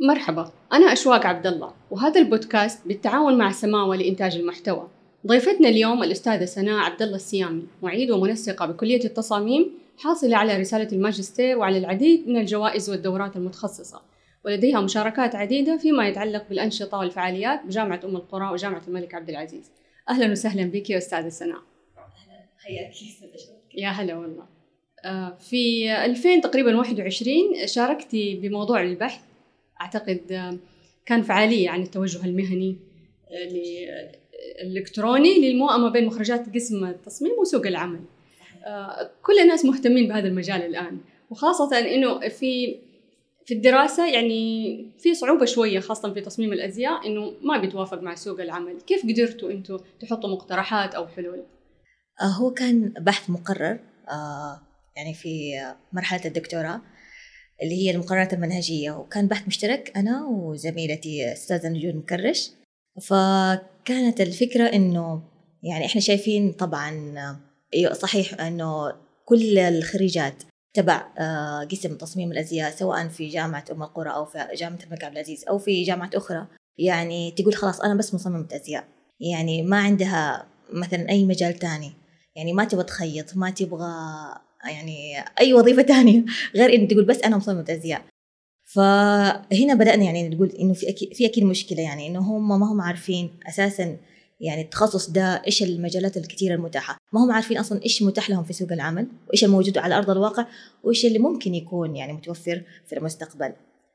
مرحبا أنا أشواق عبد الله وهذا البودكاست بالتعاون مع سماوة لإنتاج المحتوى. ضيفتنا اليوم الأستاذة سناء عبد الله السيامي معيد ومنسقة بكلية التصاميم حاصلة على رسالة الماجستير وعلى العديد من الجوائز والدورات المتخصصة. ولديها مشاركات عديدة فيما يتعلق بالأنشطة والفعاليات بجامعة أم القرى وجامعة الملك عبد العزيز. أهلا وسهلا بك يا أستاذة سناء. حياك يا هلا والله. آه، في 2000 تقريبا 21 شاركتي بموضوع البحث أعتقد آه، كان فعالية عن التوجه المهني آه، الإلكتروني للموائمة بين مخرجات قسم التصميم وسوق العمل. كل الناس مهتمين بهذا المجال الآن وخاصة إنه في في الدراسة يعني في صعوبة شوية خاصة في تصميم الأزياء إنه ما بيتوافق مع سوق العمل، كيف قدرتوا أنتوا تحطوا مقترحات أو حلول؟ هو كان بحث مقرر يعني في مرحلة الدكتوراه. اللي هي المقررات المنهجية. وكان بحث مشترك أنا وزميلتي أستاذة نجود مكرش. فكانت الفكرة إنه يعني إحنا شايفين طبعا أيوة صحيح إنه كل الخريجات تبع آه، قسم تصميم الأزياء سواء في جامعة أم القرى أو في جامعة الملك عبد العزيز أو في جامعة أخرى يعني تقول خلاص أنا بس مصممة أزياء. يعني ما عندها مثلا أي مجال تاني. يعني ما تبغى تخيط ما تبغى يعني أي وظيفة تانية غير انه تقول بس أنا مصممه ازياء فهنا بدأنا يعني نقول إنه في أكيد في أكيد مشكلة يعني إنه هم ما هم عارفين أساسا يعني التخصص ده إيش المجالات الكثيره المتاحة. ما هم عارفين أصلا إيش متاح لهم في سوق العمل وإيش الموجود على أرض الواقع وإيش اللي ممكن يكون يعني متوفر في المستقبل.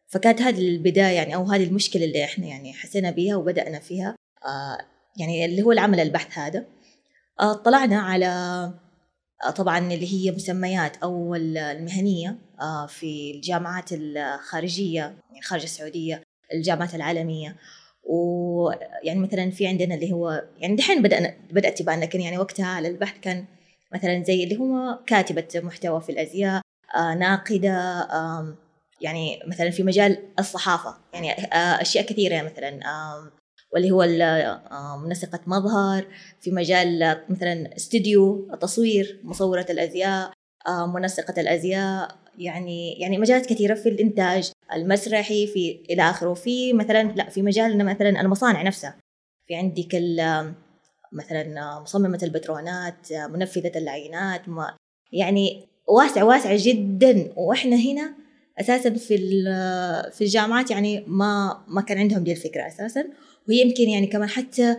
فكانت هذه البداية يعني أو هذه المشكلة اللي إحنا يعني حسينا بها وبدأنا فيها آه يعني اللي هو العمل البحث هذا. آه طلعنا على طبعا اللي هي مسميات أو المهنية آه، في الجامعات الخارجية يعني خارج السعودية الجامعات العالمية. ويعني مثلا في عندنا اللي هو يعني دحين بدأنا بدأت تبان لكن يعني وقتها على البحث كان مثلا زي اللي هو كاتبة محتوى في الأزياء آه، ناقدة يعني مثلا في مجال الصحافة يعني أشياء كثيرة مثلا واللي هو آه، منسقة مظهر في مجال مثلا استوديو تصوير مصورة الأزياء آه، منسقة الأزياء. يعني يعني مجالات كثيرة في الإنتاج المسرحي في إلى آخره. في مثلا لا في مجالنا مثلا المصانع نفسها. في عندك مثلا مصممة البترونات منفذة العينات يعني واسع واسع جدا. وإحنا هنا أساسا في في الجامعات يعني ما ما كان عندهم دي الفكرة أساسا. وهي يمكن يعني كمان حتى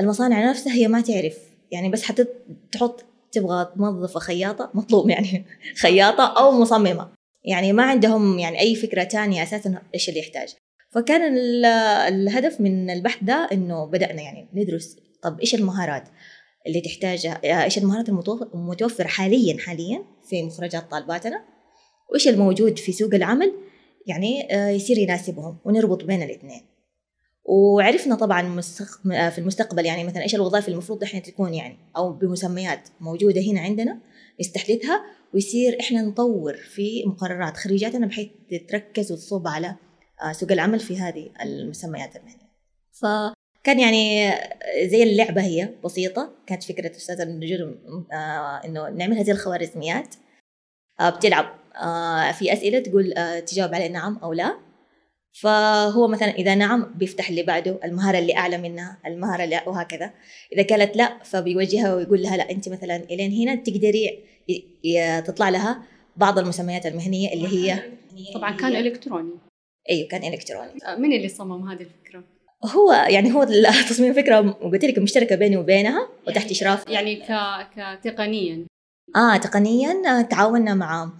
المصانع نفسها هي ما تعرف. يعني بس حتى تحط تبغى موظفة خياطة مطلوب يعني خياطة أو مصممة. يعني ما عندهم يعني أي فكرة تانية أساسا إيش اللي يحتاج. فكان الهدف من البحث ده إنه بدأنا يعني ندرس طب إيش المهارات اللي تحتاجها؟ إيش المهارات المتوفرة حاليا حاليا في مخرجات طالباتنا؟ وإيش الموجود في سوق العمل؟ يعني آه، يصير يناسبهم ونربط بين الاثنين وعرفنا طبعا في المستقبل يعني مثلا إيش الوظائف المفروض إحنا تكون يعني أو بمسميات موجودة هنا عندنا نستحدثها ويصير إحنا نطور في مقررات خريجاتنا بحيث تركز وتصب على آه، سوق العمل في هذه المسميات المهنية. فكان يعني زي اللعبة هي بسيطة كانت فكرة أستاذة النجوم آه، إنه نعمل هذه الخوارزميات آه، بتلعب في أسئلة تقول تجاوب عليه نعم أو لا فهو مثلا إذا نعم بيفتح اللي بعده المهارة اللي أعلى منها المهارة اللي وهكذا. إذا قالت لا فبيوجهها ويقول لها لا أنت مثلا إلين هنا تقدري تطلع لها بعض المسميات المهنية اللي هي طبعا كان إلكتروني. أيوه كان إلكتروني. آه، من اللي صمم هذه الفكرة؟ هو يعني هو تصميم فكرة قلت لك مشتركة بيني وبينها وتحت يعني إشراف. يعني ك كتقنيا. آه تقنيا تعاوننا مع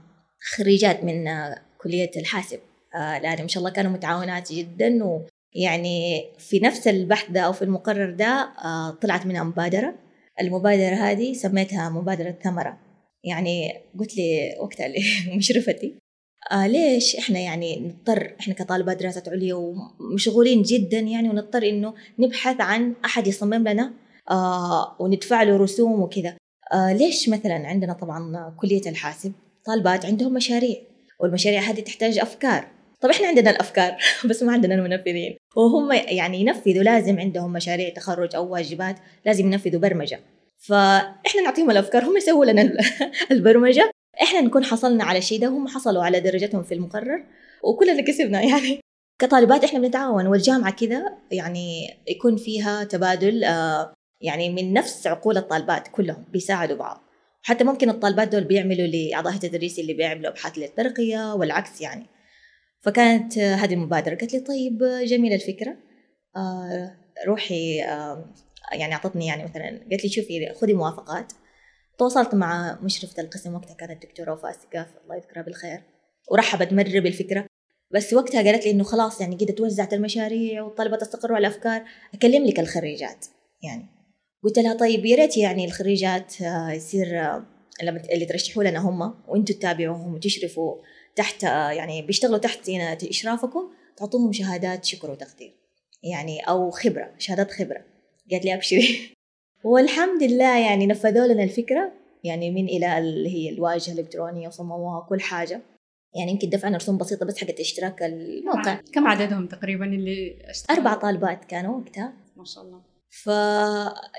خريجات من كلية الحاسب. آه لأن ما شاء الله كانوا متعاونات جدا ويعني في نفس البحث ده أو في المقرر ده آه طلعت منها مبادرة. المبادرة هذه سميتها مبادرة ثمرة. يعني قلت لي وقتها لمشرفتي آه ليش إحنا يعني نضطر إحنا كطالبات دراسات عليا ومشغولين جدا يعني ونضطر إنه نبحث عن أحد يصمم لنا آه وندفع له رسوم وكذا. آه ليش مثلا عندنا طبعا كلية الحاسب؟ طالبات عندهم مشاريع والمشاريع هذه تحتاج أفكار. طب إحنا عندنا الأفكار بس ما عندنا المنفذين. وهم يعني ينفذوا لازم عندهم مشاريع تخرج أو واجبات لازم ينفذوا برمجة. فإحنا نعطيهم الأفكار هم يسووا لنا البرمجة. إحنا نكون حصلنا على شيء ده هم حصلوا على درجتهم في المقرر وكلنا كسبنا يعني. كطالبات إحنا بنتعاون والجامعة كذا يعني يكون فيها تبادل آه يعني من نفس عقول الطالبات كلهم بيساعدوا بعض. حتى ممكن الطالبات دول بيعملوا لاعضاء التدريس اللي بيعملوا أبحاث للترقية والعكس يعني. فكانت هذه المبادرة. قالت لي طيب جميلة الفكرة. آه روحي آه يعني أعطتني يعني مثلا قالت لي شوفي خذي موافقات. تواصلت مع مشرفة القسم وقتها كانت الدكتورة وفاء السقاف الله يذكرها بالخير ورحبت مرة بالفكرة. بس وقتها قالت لي إنه خلاص يعني قد توزعت المشاريع والطلبة استقروا على الأفكار. أكلم لك الخريجات يعني. قلت لها طيب يا ريت يعني الخريجات آه، يصير لما اللي ترشحوا لنا هم وأنتم تتابعوهم وتشرفوا تحت يعني بيشتغلوا تحت إشرافكم تعطوهم شهادات شكر وتقدير. يعني أو خبرة شهادات خبرة. قالت لي أبشري. والحمد لله يعني نفذوا لنا الفكرة. يعني من إلى اللي هي الواجهة الإلكترونية وصمموها كل حاجة. يعني يمكن دفعنا رسوم بسيطة بس حقت اشتراك الموقع. كم عددهم تقريبا اللي اشتغلوا؟ أربع طالبات كانوا وقتها. ما شاء الله. ف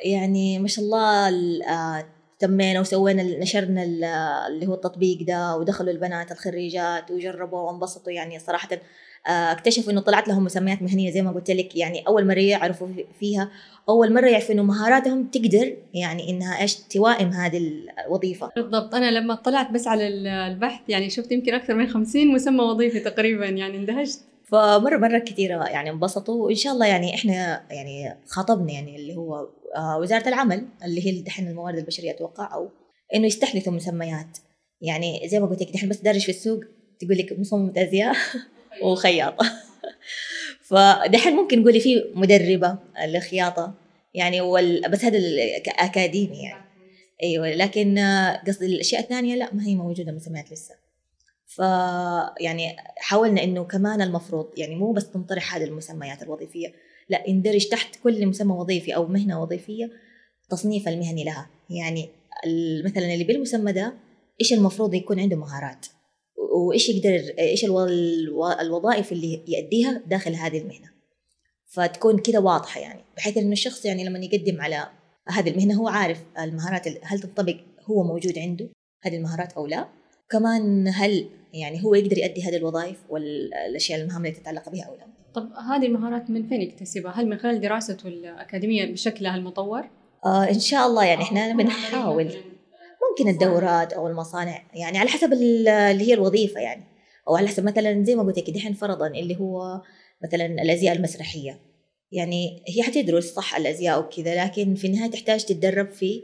يعني ما شاء الله آه، تمينا وسوينا نشرنا اللي هو التطبيق ده ودخلوا البنات الخريجات وجربوا وانبسطوا يعني صراحة. آه، اكتشفوا إنه طلعت لهم مسميات مهنية زي ما قلت لك يعني أول مرة يعرفوا فيها. أول مرة يعرفوا إنه مهاراتهم تقدر يعني إنها إيش توائم هذه الوظيفة. بالضبط. أنا لما طلعت بس على البحث يعني شفت يمكن أكثر من 50 مسمى وظيفي تقريبا يعني اندهشت. فمرة مرة كثيره يعني انبسطوا وإن شاء الله يعني إحنا يعني خاطبنا يعني اللي هو آه، وزارة العمل اللي هي دحين الموارد البشرية أتوقع أو إنه يستحدثوا مسميات. يعني زي ما قلت لك دحين بس دارش في السوق تقول لك مصممة أزياء وخياطة. فدحين ممكن نقولي في مدربة الخياطة يعني وال... بس هذا أكاديمي يعني. أيوه لكن قصدي الأشياء الثانية لا ما هي موجودة مسميات لسه. ف يعني حاولنا إنه كمان المفروض يعني مو بس تنطرح هذه المسميات الوظيفية لا يندرج تحت كل مسمى وظيفي أو مهنة وظيفية تصنيف المهني لها. يعني مثلا اللي بالمسمى ده إيش المفروض يكون عنده مهارات؟ وإيش يقدر إيش الوظائف اللي يأديها داخل هذه المهنة. فتكون كده واضحة يعني بحيث إنه الشخص يعني لما يقدم على هذه المهنة هو عارف المهارات هل تنطبق هو موجود عنده هذه المهارات أو لا. كمان هل يعني هو يقدر يؤدي هذه الوظائف والأشياء المهام اللي تتعلق بها أو لا. طب هذه المهارات من فين يكتسبها؟ هل من خلال دراسته الأكاديمية بشكلها المطور؟ آه إن شاء الله يعني إحنا بنحاول. ممكن الدورات أو المصانع يعني على حسب اللي هي الوظيفة يعني. أو على حسب مثلا زي ما قلت لك دحين فرضا اللي هو مثلا الأزياء المسرحية. يعني هي حتدرس صح الأزياء وكذا لكن في النهاية تحتاج تتدرب في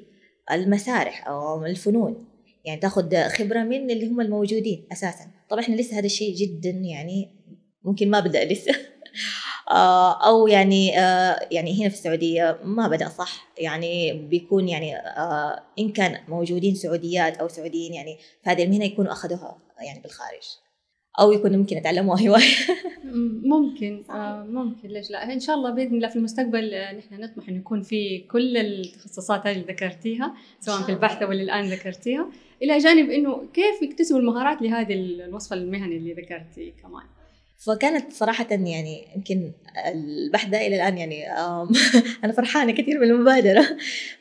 المسارح أو الفنون. يعني تاخذ خبرة من اللي هم الموجودين أساسا. طبعا إحنا لسه هذا الشيء جدا يعني ممكن ما بدأ لسه. آه، أو يعني آه، يعني هنا في السعودية ما بدأ صح. يعني بيكون يعني آه، إن كان موجودين سعوديات أو سعوديين يعني في هذه المهنه يكونوا أخذوها يعني بالخارج. أو يكون ممكن يتعلموا هوايه ممكن آه ممكن. ليش لا؟ إن شاء الله بإذن الله في المستقبل نحن نطمح انه يكون في كل التخصصات هذه اللي ذكرتيها سواء في البحث أو اللي الآن ذكرتيها. إلى جانب إنه كيف يكتسبوا المهارات لهذه الوصف المهني اللي ذكرتي كمان؟ فكانت صراحة يعني يمكن البحث ده إلى الآن يعني أنا فرحانة كثير بالمبادرة.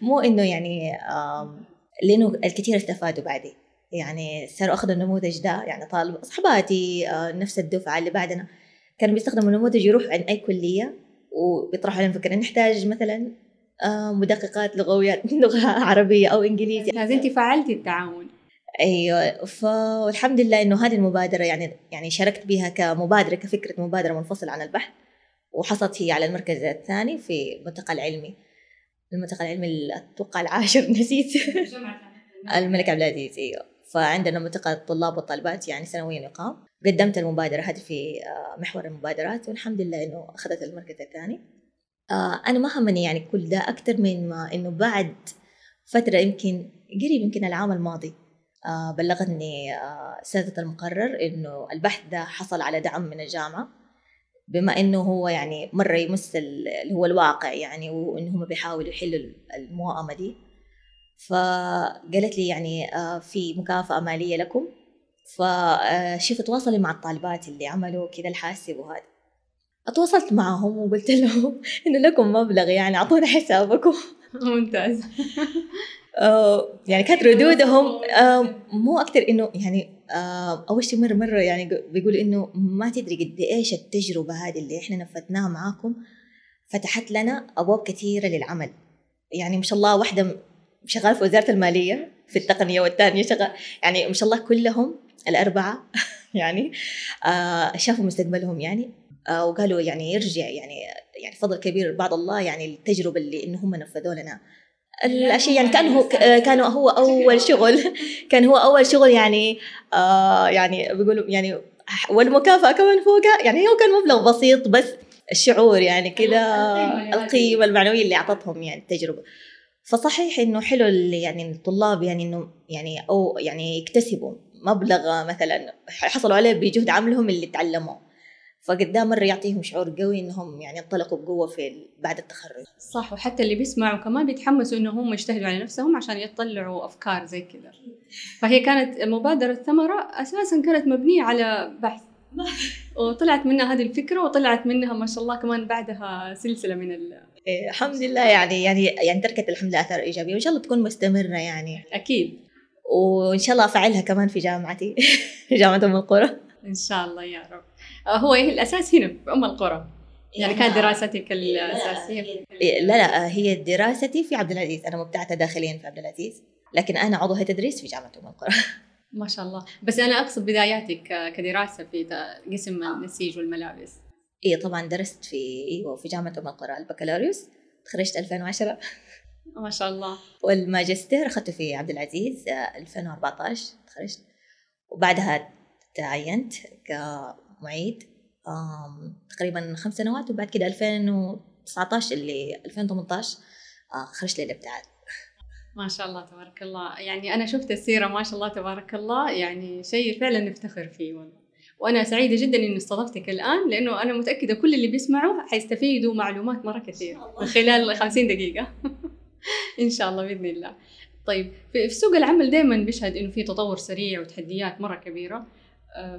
مو إنه يعني لأنه الكثير استفادوا بعدي. يعني صاروا أخذوا النموذج ده يعني طالب أصحاباتي آه، نفس الدفعة اللي بعدنا. كانوا بيستخدموا النموذج يروح عن أي كلية وبيطرحوا عليهم فكرة. نحتاج مثلا مدققات لغويات لغة عربية أو إنجليزي لازم أنت فعلتي التعاون أيوه. فالحمد لله إنه هذه المبادرة يعني يعني شاركت بها كمبادرة كفكرة مبادرة منفصلة عن البحث وحصلت هي على المركز الثاني في الملتقى العلمي الملتقى العلمي أتوقع العاشر نسيت. الملك عبد العزيز أيوه. فعندنا ملتقى الطلاب والطالبات يعني سنويا يقام قدمت المبادرة هذه في آه، محور المبادرات والحمد لله إنه أخذت المركز الثاني. آه، أنا ما همني يعني كل ده أكثر من ما إنه بعد فترة يمكن قريب يمكن العام الماضي. بلغتني آه، سيادة المقرر إنه البحث ده حصل على دعم من الجامعة بما إنه هو يعني مرة يمس اللي هو الواقع يعني وإن هم بيحاولوا يحلوا الموائمة دي. فقالت لي يعني آه، في مكافأة مالية لكم. فشوف تواصلي مع الطالبات اللي عملوا كذا الحاسب وهذا. اتواصلت معهم وقلت لهم إنه لكم مبلغ يعني أعطونا حسابكم. ممتاز. آه، يعني كانت ردودهم آه، مو أكثر إنه يعني آه، أول شيء مرة مرة يعني بيقولوا إنه ما تدري قد إيش التجربة هذه اللي إحنا نفذناها معاكم فتحت لنا أبواب كثيرة للعمل. يعني ما شاء الله واحدة شغالة في وزارة المالية في التقنية والثانية شغال يعني ما شاء الله كلهم الأربعة يعني شافوا مستقبلهم يعني وقالوا يعني يرجع يعني يعني فضل كبير بعد الله يعني التجربة اللي إنه هم نفذوا لنا. الأشياء يعني كان هو كان هو أول شغل كان هو أول شغل يعني آه يعني بيقولوا يعني والمكافأة كمان فوقها يعني هو كان مبلغ بسيط بس الشعور يعني كذا القيمة المعنوية اللي أعطتهم يعني التجربة. فصحيح إنه حلو يعني الطلاب يعني إنه يعني أو يعني يكتسبوا مبلغ مثلا حصلوا عليه بجهد عملهم اللي تعلموه. فقدام مرة يعطيهم شعور قوي إنهم يعني انطلقوا بقوة في بعد التخرج. صح وحتى اللي بيسمعوا كمان بيتحمسوا انهم يجتهدوا على نفسهم عشان يطلعوا أفكار زي كذا. فهي كانت مبادرة ثمرة أساسا كانت مبنية على بحث. وطلعت منها هذه الفكرة وطلعت منها ما شاء الله كمان بعدها سلسلة من ال إيه الحمد لله يعني يعني يعني تركت الحمد لله آثار إيجابية. وإن شاء الله تكون مستمرة يعني. أكيد. وإن شاء الله أفعلها كمان في جامعتي في جامعة أم القرى. إن شاء الله يا رب. هو إيه الأساس هنا في أم القرى. يعني كانت دراستك الاساسيه لا لا هي دراستي في عبد العزيز. أنا مبتعثة داخليا في عبد العزيز لكن أنا عضو هيئه تدريس في جامعة أم القرى. ما شاء الله. بس أنا أقصد بداياتك كدراسة في قسم النسيج والملابس. اي طبعا درست في إيوه في جامعة أم القرى البكالوريوس. تخرجت 2010 ما شاء الله. والماجستير أخذته في عبد العزيز 2014 تخرجت. وبعدها تعينت كمعيد تقريبا خمس سنوات وبعد كده 2019 اللي 2018 آه، خرجت للابتعاث ما شاء الله تبارك الله. يعني أنا شفت السيرة ما شاء الله تبارك الله. يعني شيء فعلا نفتخر فيه والله. وأنا سعيدة جدا إني استضفتك الآن لأنه أنا متأكدة كل اللي بيسمعوا حيستفيدوا معلومات مرة كثير من خلال 50 دقيقة. إن شاء الله بإذن الله. طيب في سوق العمل دائما بيشهد إنه في تطور سريع وتحديات مرة كبيرة. آه،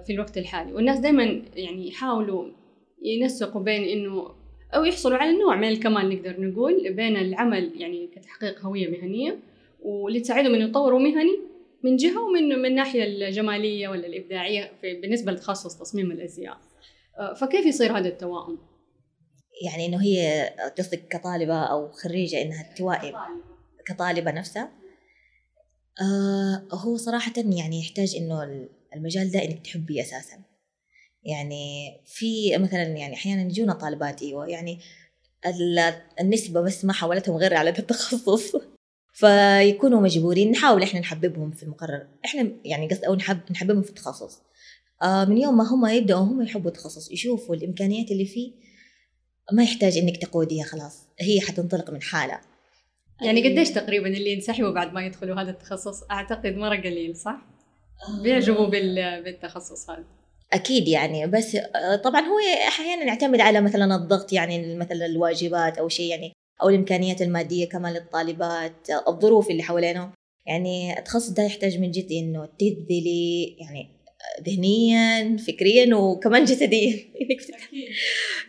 في الوقت الحالي. والناس دائما يعني يحاولوا ينسقوا بين إنه أو يحصلوا على نوع من الكمال نقدر نقول بين العمل يعني كتحقيق هوية مهنية واللي تساعدهم إنه يطوروا مهني من جهة ومن من الناحية الجمالية ولا الإبداعية في بالنسبة لتخصص تصميم الأزياء. آه، فكيف يصير هذا التوائم؟ يعني إنه هي قصدك كطالبة أو خريجة إنها توائم كطالبة نفسها؟ آه هو صراحة يعني يحتاج إنه المجال ده إنك تحبيه أساسا. يعني في مثلا يعني أحيانا يجونا طالبات إيوه يعني النسبة بس ما حولتهم غير على التخصص. فيكونوا مجبورين نحاول إحنا نحببهم في المقرر. إحنا يعني قصد أو نحب نحببهم في التخصص. آه من يوم ما هم يبدأوا هم يحبوا التخصص يشوفوا الإمكانيات اللي فيه ما يحتاج إنك تقوديها خلاص. هي حتنطلق من حالها. يعني قديش تقريبا اللي ينسحبوا بعد ما يدخلوا هذا التخصص؟ أعتقد مرة قليل صح؟ بيعجبوا بالتخصص هذا. أكيد يعني بس آه، طبعا هو أحيانا يعتمد على مثلا الضغط يعني مثلا الواجبات أو شيء يعني أو الإمكانيات المادية كمان للطالبات الظروف اللي حوالينهم يعني التخصص ده يحتاج من جد إنه تبذلي يعني ذهنيا فكريا وكمان جسديا. إنك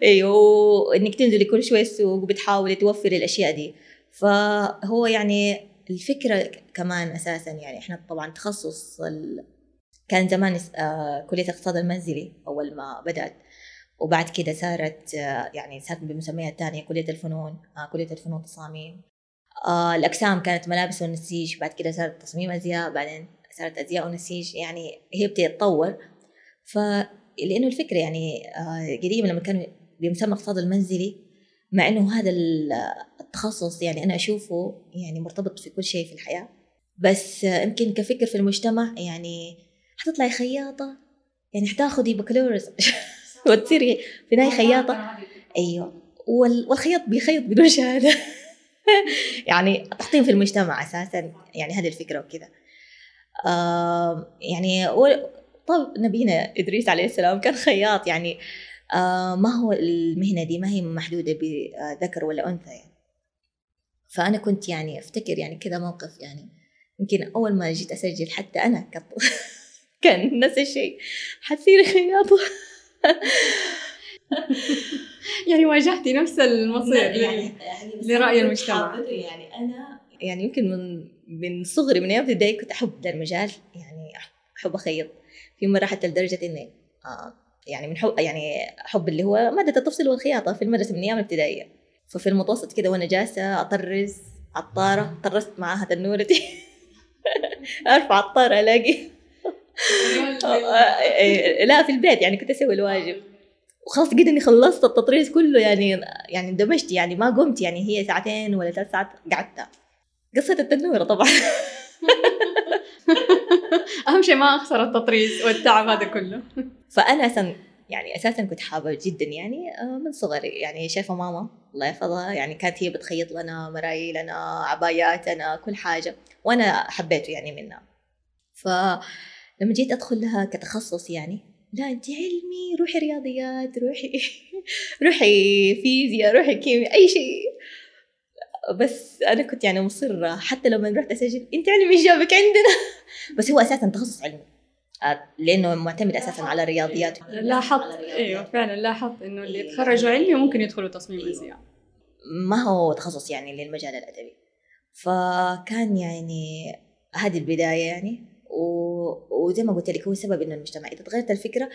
أيوه وإنك تنزلي كل شوي السوق وبتحاولي توفري الأشياء دي. فهو يعني الفكرة كمان أساسا يعني إحنا طبعا تخصص ال... كان زمان آه كلية الاقتصاد المنزلي أول ما بدأت. وبعد كده صارت آه يعني صارت بمسميات ثانية كلية الفنون آه كلية الفنون تصاميم. الأقسام كانت ملابس ونسيج بعد كده صارت تصميم أزياء بعدين صارت أزياء ونسيج يعني هي بتتطور ف لأنه الفكرة يعني قديما لما كان بمسمى الاقتصاد المنزلي مع إنه هذا التخصص يعني أنا أشوفه يعني مرتبط في كل شيء في الحياة. بس يمكن كفكر في المجتمع يعني حتطلعي خياطة. يعني حتاخذي بكالوريوس وتصيري في النهايه خياطة. أيوه. والخياط بيخيط بدون شهادة. يعني تحطيم في المجتمع أساسا. يعني هذه الفكرة وكذا. آه يعني طب نبينا إدريس عليه السلام كان خياط. يعني آه ما هو المهنة دي؟ ما هي محدودة بذكر ولا أنثى يعني؟ فأنا كنت يعني أفتكر يعني كذا موقف يعني يمكن أول ما جيت أسجل حتى أنا كط... كان نفس الشيء. حتصيري خياطة. يعني واجهتي نفس المصير يعني, يعني لرأي المجتمع. يعني أنا يعني يمكن من من صغري من أيام ابتدائي كنت أحب ذا المجال يعني أحب أخيط. في مرة حتى لدرجة إني آه يعني من حب يعني حب اللي هو مادة التفصيل والخياطة في المدرسة من أيام الابتدائيه ففي المتوسط كده وأنا جالسة أطرز عطاره طرزت معاها تنورتي أرفع عطاره ألاقي. لا في البيت يعني كنت أسوي الواجب. وخلاص قد اني خلصت التطريز كله يعني يعني اندمجت يعني ما قمت يعني هي ساعتين ولا ثلاث ساعات قعدت. قصة التنويرة طبعا. أهم شيء ما أخسر التطريز والتعب هذا كله. فأنا أساسا يعني أساسا كنت حابة جدا يعني آه، من صغري. يعني شايفة ماما الله يحفظها يعني كانت هي بتخيط لنا مرايل لنا عبايات أنا كل حاجة وأنا حبيته يعني منها. فلما جيت أدخل لها كتخصص يعني لا انت علمي روحي رياضيات روحي روحي فيزياء روحي كيمياء أي شيء. بس أنا كنت يعني مصرة حتى لما رحت أسجل انت علمي جابك عندنا. بس هو أساسا تخصص علمي. لأنه معتمد أساسا على الرياضيات لاحظت. إيوه فعلا لاحظت إنه اللي يتخرجوا علمي ممكن يدخلوا تصميم ازياء ما هو تخصص يعني للمجال الأدبي. فكان يعني هذه البداية يعني و... وزي ما قلت لك هو السبب إنه المجتمع إذا تغيرت الفكرة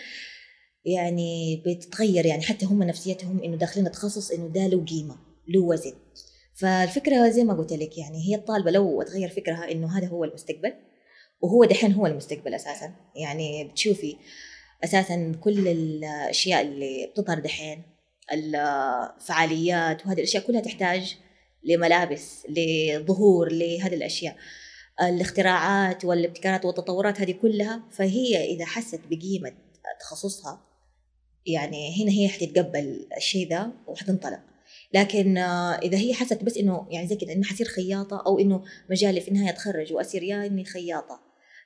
يعني بتتغير يعني حتى هم نفسيتهم إنه داخلين تخصص إنه ده له قيمة له وزن. فالفكرة زي ما قلت لك يعني هي الطالبة لو تغير فكرها إنه هذا هو المستقبل وهو دحين هو المستقبل أساسا. يعني بتشوفي أساسا كل الأشياء اللي بتظهر دحين الفعاليات وهذه الأشياء كلها تحتاج لملابس لظهور لهذه الأشياء. الاختراعات والابتكارات والتطورات هذه كلها فهي إذا حست بقيمة تخصصها يعني هنا هي حتتقبل الشيء ذا وحتنطلق. لكن إذا هي حست بس إنه يعني زي كذا إنه حصير خياطة أو إنه مجالي في النهاية أتخرج وأصير يا اني خياطة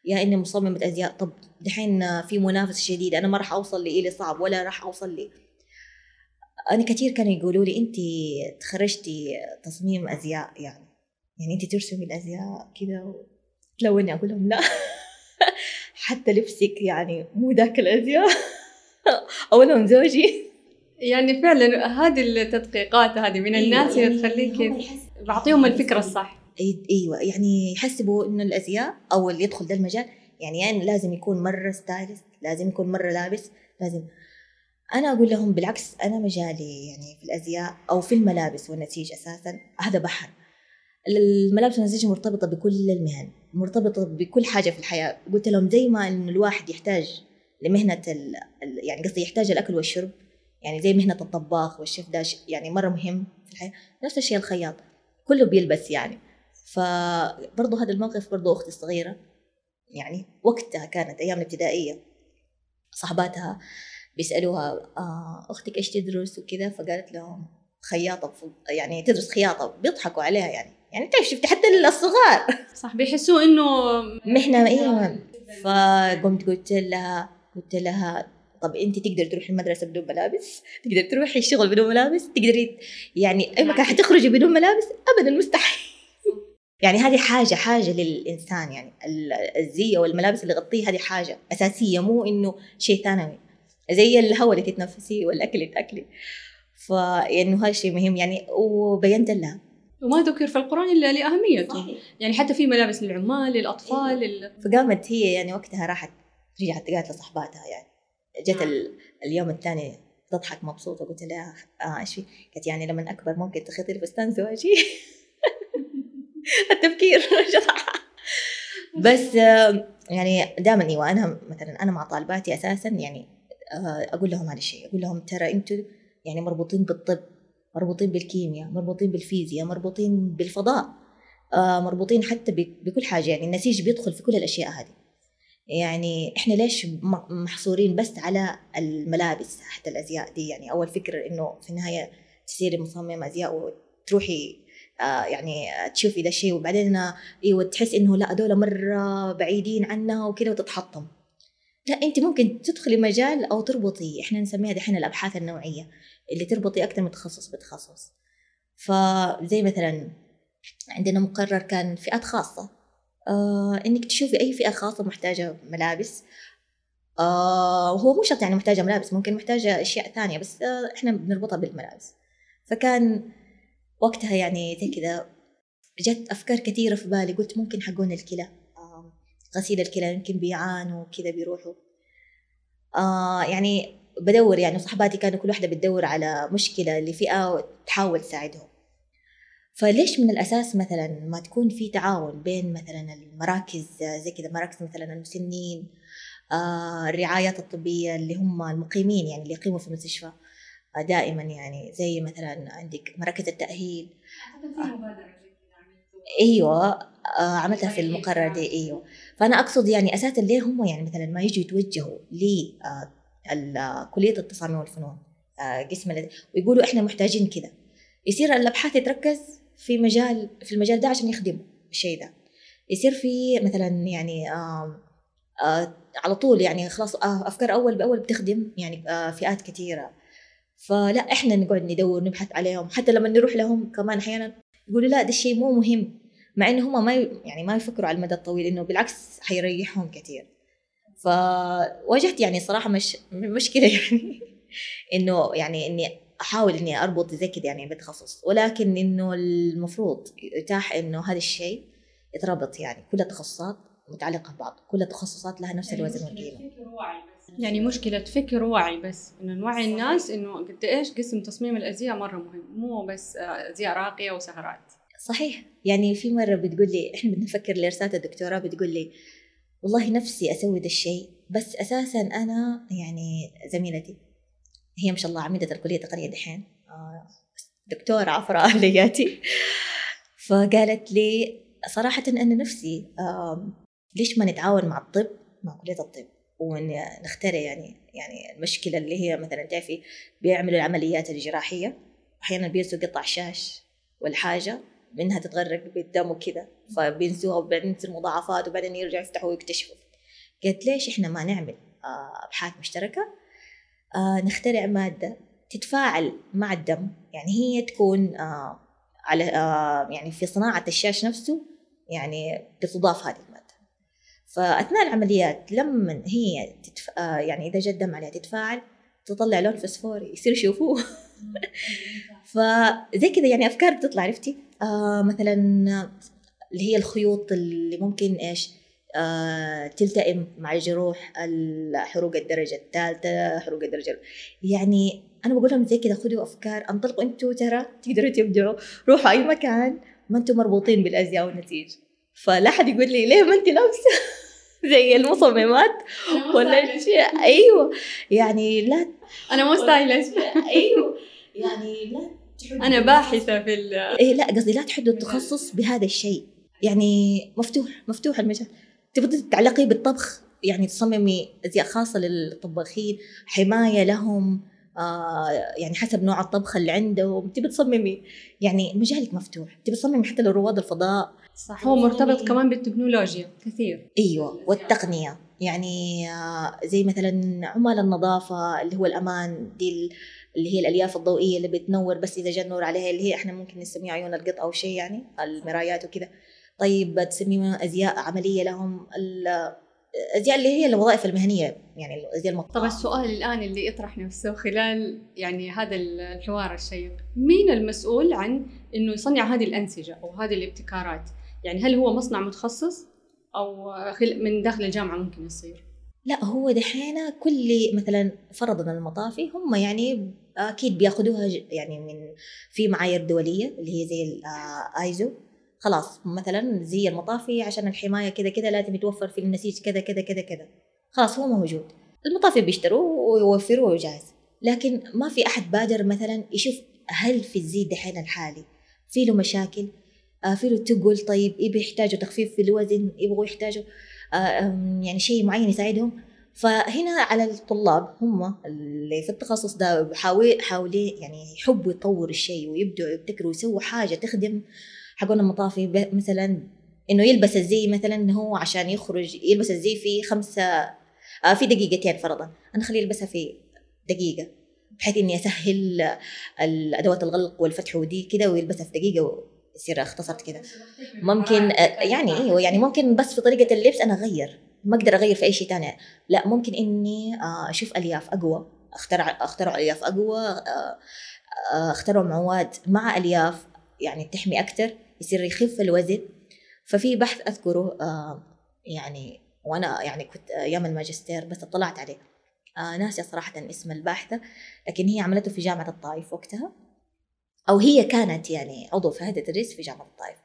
يا إني مصممه ازياء طب دحين في منافسة شديدة أنا ما راح أوصل لإلي صعب ولا راح أوصل لي. أنا كثير كانوا يقولوا لي انت تخرجتي تصميم أزياء يعني. يعني انت ترسمي الأزياء كذا تلوني أقول لهم لا. حتى لبسك يعني مو ذاك الأزياء. اولهم زوجي. يعني فعلا هذه التدقيقات هذه من الناس اللي تخليك بعطيهم الفكرة الصح. أيوه يعني يحسبوا إنه الأزياء أو اللي يدخل ده المجال يعني, يعني لازم يكون مرة ستايلست لازم يكون مرة لابس لازم. أنا أقول لهم بالعكس أنا مجالي يعني في الأزياء أو في الملابس والنسيج أساسا هذا بحر. الملابس والنسيج مرتبطة بكل المهن مرتبطة بكل حاجة في الحياة. قلت لهم زي ما انه الواحد يحتاج لمهنة. يعني قصدي يحتاج الأكل والشرب يعني زي مهنة الطباخ والشيف ده يعني مرة مهم في الحياة. نفس الشيء الخياط كله بيلبس يعني. فبرضه هذا الموقف برضه أختي الصغيرة يعني وقتها كانت أيام الابتدائية صاحباتها بيسألوها آه أختك إيش تدرس وكذا؟ فقالت لهم خياطة يعني تدرس خياطة بيضحكوا عليها يعني يعني تعرف شفتي حتى الصغار. صح بيحسوا إنه مهنة إيوه فقمت قلت لها قلت لها طب أنت تقدر تروحي المدرسة بدون ملابس؟ تقدر تروحي الشغل بدون ملابس؟ تقدري يعني أي مكان حتخرجي بدون ملابس؟ ابدا مستحيل. يعني هذه حاجة حاجة للإنسان يعني الزي أو الملابس اللي يغطيه هذه حاجة أساسية مو إنه شيء ثانوي. زي الهواء اللي تتنفسيه والأكل اللي تأكلي. فإنه هذا الشيء مهم يعني وبينت لها وما ذكر في القرآن إلا لأهميته. يعني حتى في ملابس للعمال للأطفال إيه. لل... فقامت هي يعني وقتها راحت رجعت قالت لصحباتها يعني. جت نعم. اليوم الثاني تضحك مبسوطة قلت لها آه إيش في؟ قالت يعني لما أكبر ممكن تخيطي لي فستان زواجي التفكير. بس يعني دائما أيوه أنا مثلا أنا مع طالباتي أساسا يعني آه، أقول لهم هذا الشيء. أقول لهم ترى أنتم يعني مربوطين بالطب مربوطين بالكيمياء مربوطين بالفيزياء مربوطين بالفضاء آه، مربوطين حتى بكل حاجة. يعني النسيج بيدخل في كل الأشياء هذه. يعني إحنا ليش محصورين بس على الملابس حتى الأزياء دي؟ يعني أول فكرة إنه في النهاية تصيري مصمم أزياء وتروحي آه، يعني تشوفي ذا الشيء وبعدين إيوه تحس إنه لا هذول مرة بعيدين عنها وكذا وتتحطم. لا انت ممكن تدخلي مجال أو تربطي إحنا نسميها دحين الأبحاث النوعية اللي تربطي أكثر من تخصص بتخصص فزي مثلا عندنا مقرر كان فئات خاصة. آه إنك تشوفي أي فئة خاصة محتاجة ملابس. آه وهو مو شرط يعني محتاجة ملابس ممكن محتاجة أشياء ثانية بس آه إحنا بنربطها بالملابس. فكان وقتها يعني زي كذا جت أفكار كثيرة في بالي قلت ممكن حقون الكلى. غسيل الكلى يمكن بيعانوا كذا بيروحوا. آه يعني بدور يعني صحباتي كانوا كل واحدة بتدور على مشكلة لفئة وتحاول تساعدهم. فليش من الأساس مثلا ما تكون في تعاون بين مثلا المراكز زي كذا مراكز مثلا المسنين آه الرعايات الطبية اللي هم المقيمين يعني اللي يقيموا في المستشفى؟ دائما يعني زي مثلا عندك مراكز التأهيل. أيوه آه عملتها في المقرر دي أيوه. فأنا أقصد يعني أساسا ليه هم يعني مثلا ما يجوا يتوجهوا ل آه كلية التصاميم والفنون آه قسم ويقولوا إحنا محتاجين كذا. يصير الابحاث تركز في مجال في المجال ده عشان يخدموا الشيء ده. يصير في مثلا يعني على طول يعني خلاص أفكار أول بأول بتخدم يعني فئات كثيرة. فلا إحنا نقعد ندور نبحث عليهم. حتى لما نروح لهم كمان أحيانا يقولوا لا ده الشيء مو مهم. مع إنه هم ما يعني ما يفكروا على المدى الطويل إنه بالعكس حيريحهم كثير. فواجهت يعني صراحة مش مشكلة يعني إنه يعني إني أحاول إني أربط زي كذا يعني بتخصص ولكن إنه المفروض يتاح إنه هذا الشيء يتربط يعني كل التخصصات متعلقة ببعض. كل التخصصات لها نفس يعني الوزن والقيمة. يعني مشكلة فكر ووعي بس إنه نوعي الناس إنه قد إيش قسم تصميم الأزياء مرة مهم مو بس أزياء راقية وسهرات. صحيح. يعني في مرة بتقول لي إحنا بنفكر لرسالة الدكتوراه بتقول لي والله نفسي أسوي ده الشيء بس أساسا أنا يعني زميلتي هي ما شاء الله عميدة الكلية التقنية دحين آه، دكتورة عفراء أهلياتي. فقالت لي صراحة أنا نفسي ليش ما نتعاون مع الطب مع كلية الطب؟ ونخترع يعني يعني المشكلة اللي هي مثلا تعرفي بيعملوا العمليات الجراحية أحيانا بينسوا قطع شاش والحاجة منها تتغرق بالدم وكذا فبينسوها وبعدين تصير مضاعفات وبعدين يرجعوا يفتحوا ويكتشفوا. قلت ليش إحنا ما نعمل آه، أبحاث مشتركة؟ آه نخترع مادة تتفاعل مع الدم يعني هي تكون آه على يعني في صناعة الشاش نفسه يعني بتضاف هذه المادة. فأثناء العمليات لما هي تتف... آه يعني إذا الدم عليها تتفاعل تطلع لون فسفوري يصير يشوفوه فزي كذا يعني أفكار بتطلع عرفتي؟ آه مثلا اللي هي الخيوط اللي ممكن إيش؟ آه تلتئم مع الجروح الحروق الدرجة الثالثة حروق الدرجة يعني أنا بقول لهم زي كذا خذوا أفكار أنطلقوا أنتوا ترى تقدروا تبدعوا روحوا أي مكان ما أنتوا مربوطين بالأزياء والنتيجة. فلا حد يقول لي ليه ما أنت لابسة؟ زي المصممات ولا شيء. أيوه. يعني لا أنا مو ستايلش أيوه. يعني لا أنا باحثة في ال إيه لا قصدي لا تحدوا التخصص بهذا الشيء. يعني مفتوح مفتوح المجال. تبغي تتعلقي بالطبخ؟ يعني تصممي أزياء خاصة للطباخين حماية لهم آه يعني حسب نوع الطبخه اللي عندهم. تبي تصممي. يعني مجالك مفتوح. تبي تصممي حتى لرواد الفضاء. صح هو مرتبط كمان بالتكنولوجيا كثير. أيوه والتقنية. يعني آه زي مثلا عمال النظافة اللي هو الأمان دي اللي هي الألياف الضوئية اللي بتنور بس إذا جاء النور عليها اللي هي إحنا ممكن نسميها عيون القط أو شيء يعني المرايات وكذا. طيب تسميها أزياء عملية لهم الازياء اللي هي الوظائف المهنية يعني الازياء المطلقة. طب السؤال الآن اللي يطرح نفسه خلال يعني هذا الحوار الشيق. مين المسؤول عن إنه يصنع هذه الأنسجة أو هذه الابتكارات؟ يعني هل هو مصنع متخصص أو من داخل الجامعة ممكن يصير؟ لا هو دحين كل مثلا فرضنا المطافي هم يعني أكيد بيأخذوها يعني من في معايير دولية اللي هي زي الايزو خلاص مثلا زي المطافي عشان الحماية كذا كذا لازم يتوفر في النسيج كذا كذا كذا كذا خلاص هو موجود. المطافي بيشتروا ويوفروه جاهز لكن ما في أحد بادر مثلا يشوف هل في الزي دحين الحالي؟ في له مشاكل؟ آه في له تقول طيب يبي يحتاجوا تخفيف في الوزن يبغوا يحتاجوا آه يعني شيء معين يساعدهم. فهنا على الطلاب هم اللي في التخصص ده حاولين يعني يحبوا يطوروا الشيء ويبدعوا يبتكروا ويسووا حاجة تخدم حقون المطافي مثلا إنه يلبس الزي مثلا هو عشان يخرج يلبس الزي في خمسة آه في دقيقتين فرضا. أنا خليه يلبسها في دقيقة بحيث إني أسهل الادوات الغلق والفتح ودي كذا ويلبسها في دقيقة ويصير اختصرت كذا ممكن آه يعني أيوه يعني ممكن بس في طريقة اللبس أنا أغير. ما أقدر أغير في أي شيء ثاني لا ممكن إني آه، أشوف ألياف أقوى أخترع أخترع ألياف أقوى آه، اخترعوا مواد مع ألياف يعني تحمي أكثر يصير يخف الوزن. ففي بحث أذكره يعني وأنا يعني كنت أيام الماجستير بس اطلعت عليه. ناسيه صراحة اسم الباحثة لكن هي عملته في جامعة الطائف وقتها. أو هي كانت يعني عضو في هيئة التدريس في جامعة الطائف.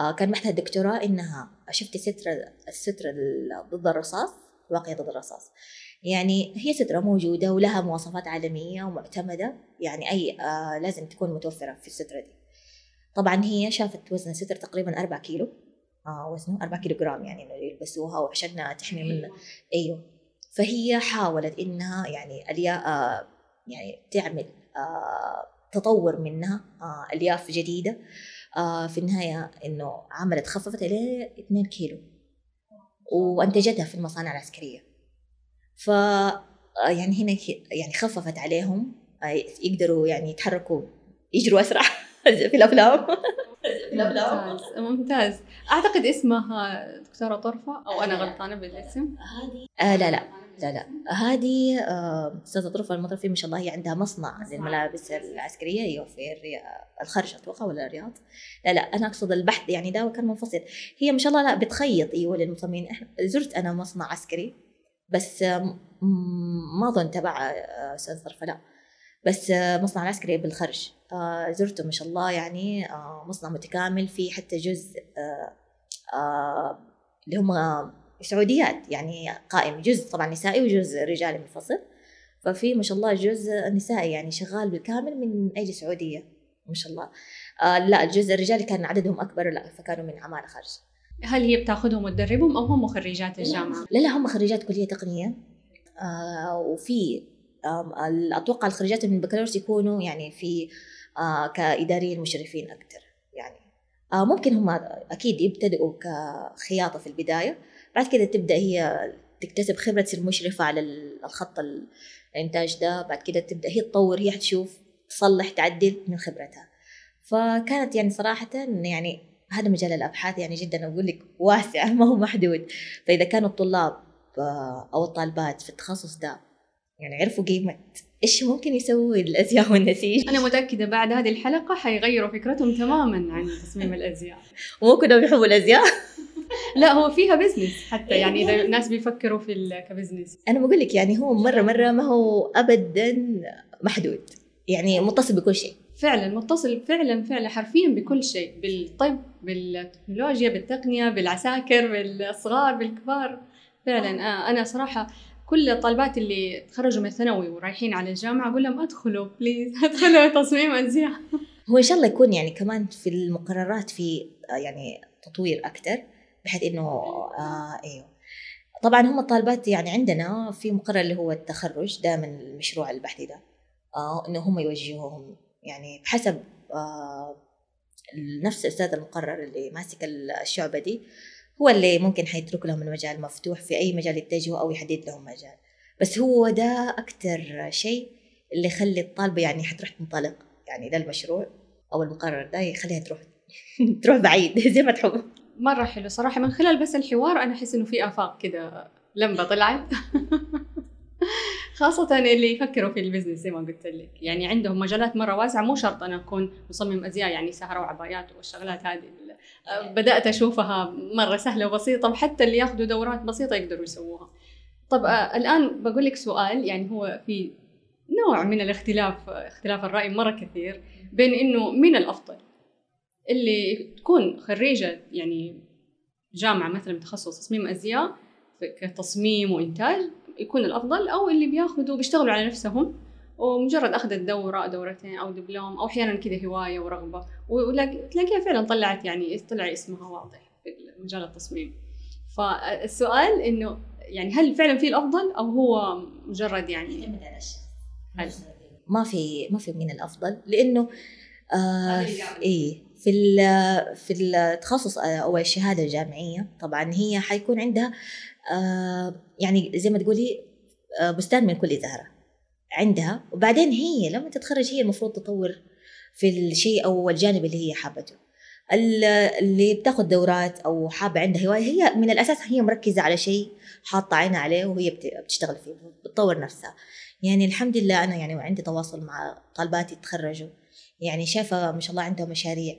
آه كان بحثها الدكتوراه إنها شفت سترة السترة ضد الرصاص واقية ضد الرصاص. يعني هي سترة موجودة ولها مواصفات عالمية ومعتمدة يعني أي آه لازم تكون متوفرة في السترة دي. طبعا هي شافت وزن السترة تقريبا أربعة كيلو. آه وزنه أربعة كيلو جرام يعني إنه يلبسوها وعشان تحمي من أيوه. فهي حاولت إنها يعني اليا آه يعني تعمل آه تطور منها آه ألياف جديدة آه في النهاية إنه عملت خففت إلى 2 كيلو وأنتجتها في المصانع العسكرية. ف آه، يعني هنا يعني خففت عليهم يقدروا يعني يتحركوا يجروا أسرع في الأفلام. ممتاز ممتاز. أعتقد اسمها دكتورة طرفة أو أنا غلطانة بالاسم. هذه آه لا لا لا لا. هذه آه، أستاذة طرفة المطرفي ما شاء الله هي عندها مصنع للملابس العسكرية أيوه في الخرج أتوقع ولا الرياض؟ لا لا أنا أقصد البحث يعني ده كان منفصل. هي ما شاء الله لا بتخيط أيوه للمصممين. زرت أنا مصنع عسكري بس ما أظن تبع آه، أستاذ طرفة لا. بس آه، مصنع العسكري بالخرج زرته ما شاء الله يعني مصنع متكامل فيه حتى جزء اللي هم سعوديات يعني قائم جزء طبعا نسائي وجزء رجالي منفصل. ففي ما شاء الله جزء نسائي يعني شغال بالكامل من أي سعودية ما شاء الله. آه لا الجزء الرجالي كان عددهم أكبر لا فكانوا من عمان خارج. هل هي بتاخذهم وتدربهم أو هم خريجات الجامعة؟ لا لا هم خريجات كلية تقنية. آه وفي آه أتوقع الخريجات من البكالوريوس يكونوا يعني في آه كإداريين مشرفين أكثر يعني. آه ممكن هم أكيد يبتدئوا كخياطة في البداية بعد كده تبدأ هي تكتسب خبرة تصير مشرفة على الخط الإنتاج ده بعد كده تبدأ هي تطور هي تشوف تصلح تعدل من خبرتها. فكانت يعني صراحة يعني هذا مجال الأبحاث يعني جدا أقول لك واسع ما هو محدود. فإذا كانوا الطلاب آه، أو الطالبات في التخصص ده يعني عرفوا قيمه إيش ممكن يسووا الأزياء والنسيج أنا متأكدة بعد هذه الحلقة حيغيروا فكرتهم تماما عن تصميم الأزياء. مو كلهم يحبوا الأزياء؟ لا هو فيها business حتى يعني إذا الناس بيفكروا في ك business أنا بقول لك يعني هو مرة مرة ما هو ابدا محدود. يعني متصل بكل شيء. فعلا متصل فعلا فعلا حرفيا بكل شيء. بالطب بالتكنولوجيا بالتقنية بالعساكر بالصغار بالكبار. فعلا آه أنا صراحة كل الطالبات اللي تخرجوا من الثانوي ورايحين على الجامعة أقول لهم أدخلوا بليز أدخلوا تصميم ازياء هو إن شاء الله يكون يعني كمان في المقررات في يعني تطوير أكثر بحيث إنه آه إيوه. طبعا هم الطالبات يعني عندنا في مقرر اللي هو التخرج من المشروع البحثي ده آه إنه هم يوجهوهم. يعني بحسب آه نفس الاستاذ المقرر اللي ماسك الشعبة دي هو اللي ممكن حيترك لهم المجال مفتوح في أي مجال يتجهوا أو يحدد لهم مجال. بس هو ده أكثر شيء اللي يخلي الطالبة يعني حتروح تنطلق. يعني ده المشروع أو المقرر ده يخليها تروح تروح بعيد زي ما تحب. مرة حلو. صراحة من خلال بس الحوار أنا أحس إنه في آفاق كده لمبة طلعت. خاصة اللي يفكروا في البزنس زي ما قلت لك. يعني عندهم مجالات مرة واسعة. مو شرط أنا أكون مصمم أزياء يعني سهرة وعبايات والشغلات هذه بدأت أشوفها مرة سهلة وبسيطة وحتى اللي ياخذوا دورات بسيطة يقدروا يسووها. طب آه، الآن بقول لك سؤال يعني هو في نوع من الاختلاف اختلاف الرأي مرة كثير بين إنه من الأفضل؟ اللي تكون خريجة يعني جامعة مثلا بتخصص تصميم أزياء كتصميم وإنتاج يكون الأفضل أو اللي بياخذوا بيشتغلوا على نفسهم؟ ومجرد أخذ الدورة دورتين أو دبلوم أو أحيانا كذا هواية ورغبة. وتلاقيها فعلا طلعت يعني طلع اسمها واضح في مجال التصميم. فالسؤال إنه يعني هل فعلا في الأفضل أو هو مجرد يعني ما في ما في من الأفضل. لأنه آه إيه في في التخصص أو الشهادة الجامعية طبعا هي حيكون عندها آه، يعني زي ما تقولي آه، بستان من كل زهرة. عندها وبعدين هي لما تتخرج هي المفروض تطور في الشيء أو الجانب اللي هي حابته. اللي بتاخذ دورات أو حابة عندها هواية هي من الأساس هي مركزة على شيء حاطة عينها عليه وهي بتشتغل فيه بتطور نفسها. يعني الحمد لله أنا يعني عندي تواصل مع طالباتي تخرجوا. يعني شايفة ما شاء الله عندهم مشاريع.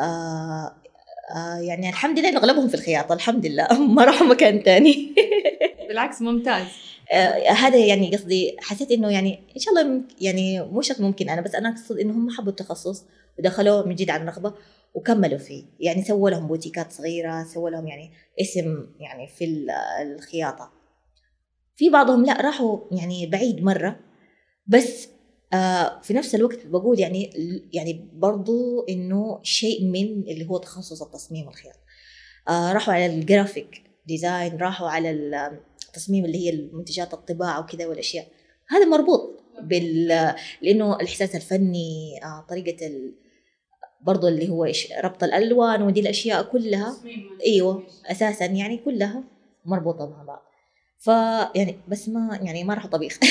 آه آه يعني الحمد لله أغلبهم في الخياطة الحمد لله. ما راحوا مكان تاني. بالعكس ممتاز. هذا يعني قصدي حسيت إنه يعني إن شاء الله يعني مو شرط ممكن أنا بس أنا أقصد إنه هم حبوا التخصص ودخلوه من جد عن رغبه وكملوا فيه. يعني سووا لهم بوتيكات صغيرة سووا لهم يعني اسم يعني في ال- الخياطة. في بعضهم لا راحوا يعني بعيد مرة بس آه في نفس الوقت بقول يعني يعني برضو إنه شيء من اللي هو تخصص التصميم والخياطة. آه راحوا على ال graphic design راحوا على التصميم اللي هي المنتجات الطباعة وكذا والأشياء. هذا مربوط بال لأنه الإحساس الفني آه طريقة ال... برضو اللي هو إيش ربط الألوان ودي الأشياء كلها. أيوه أساسا يعني كلها مربوطة مع بعض. ف يعني بس ما يعني ما راحوا طبيخ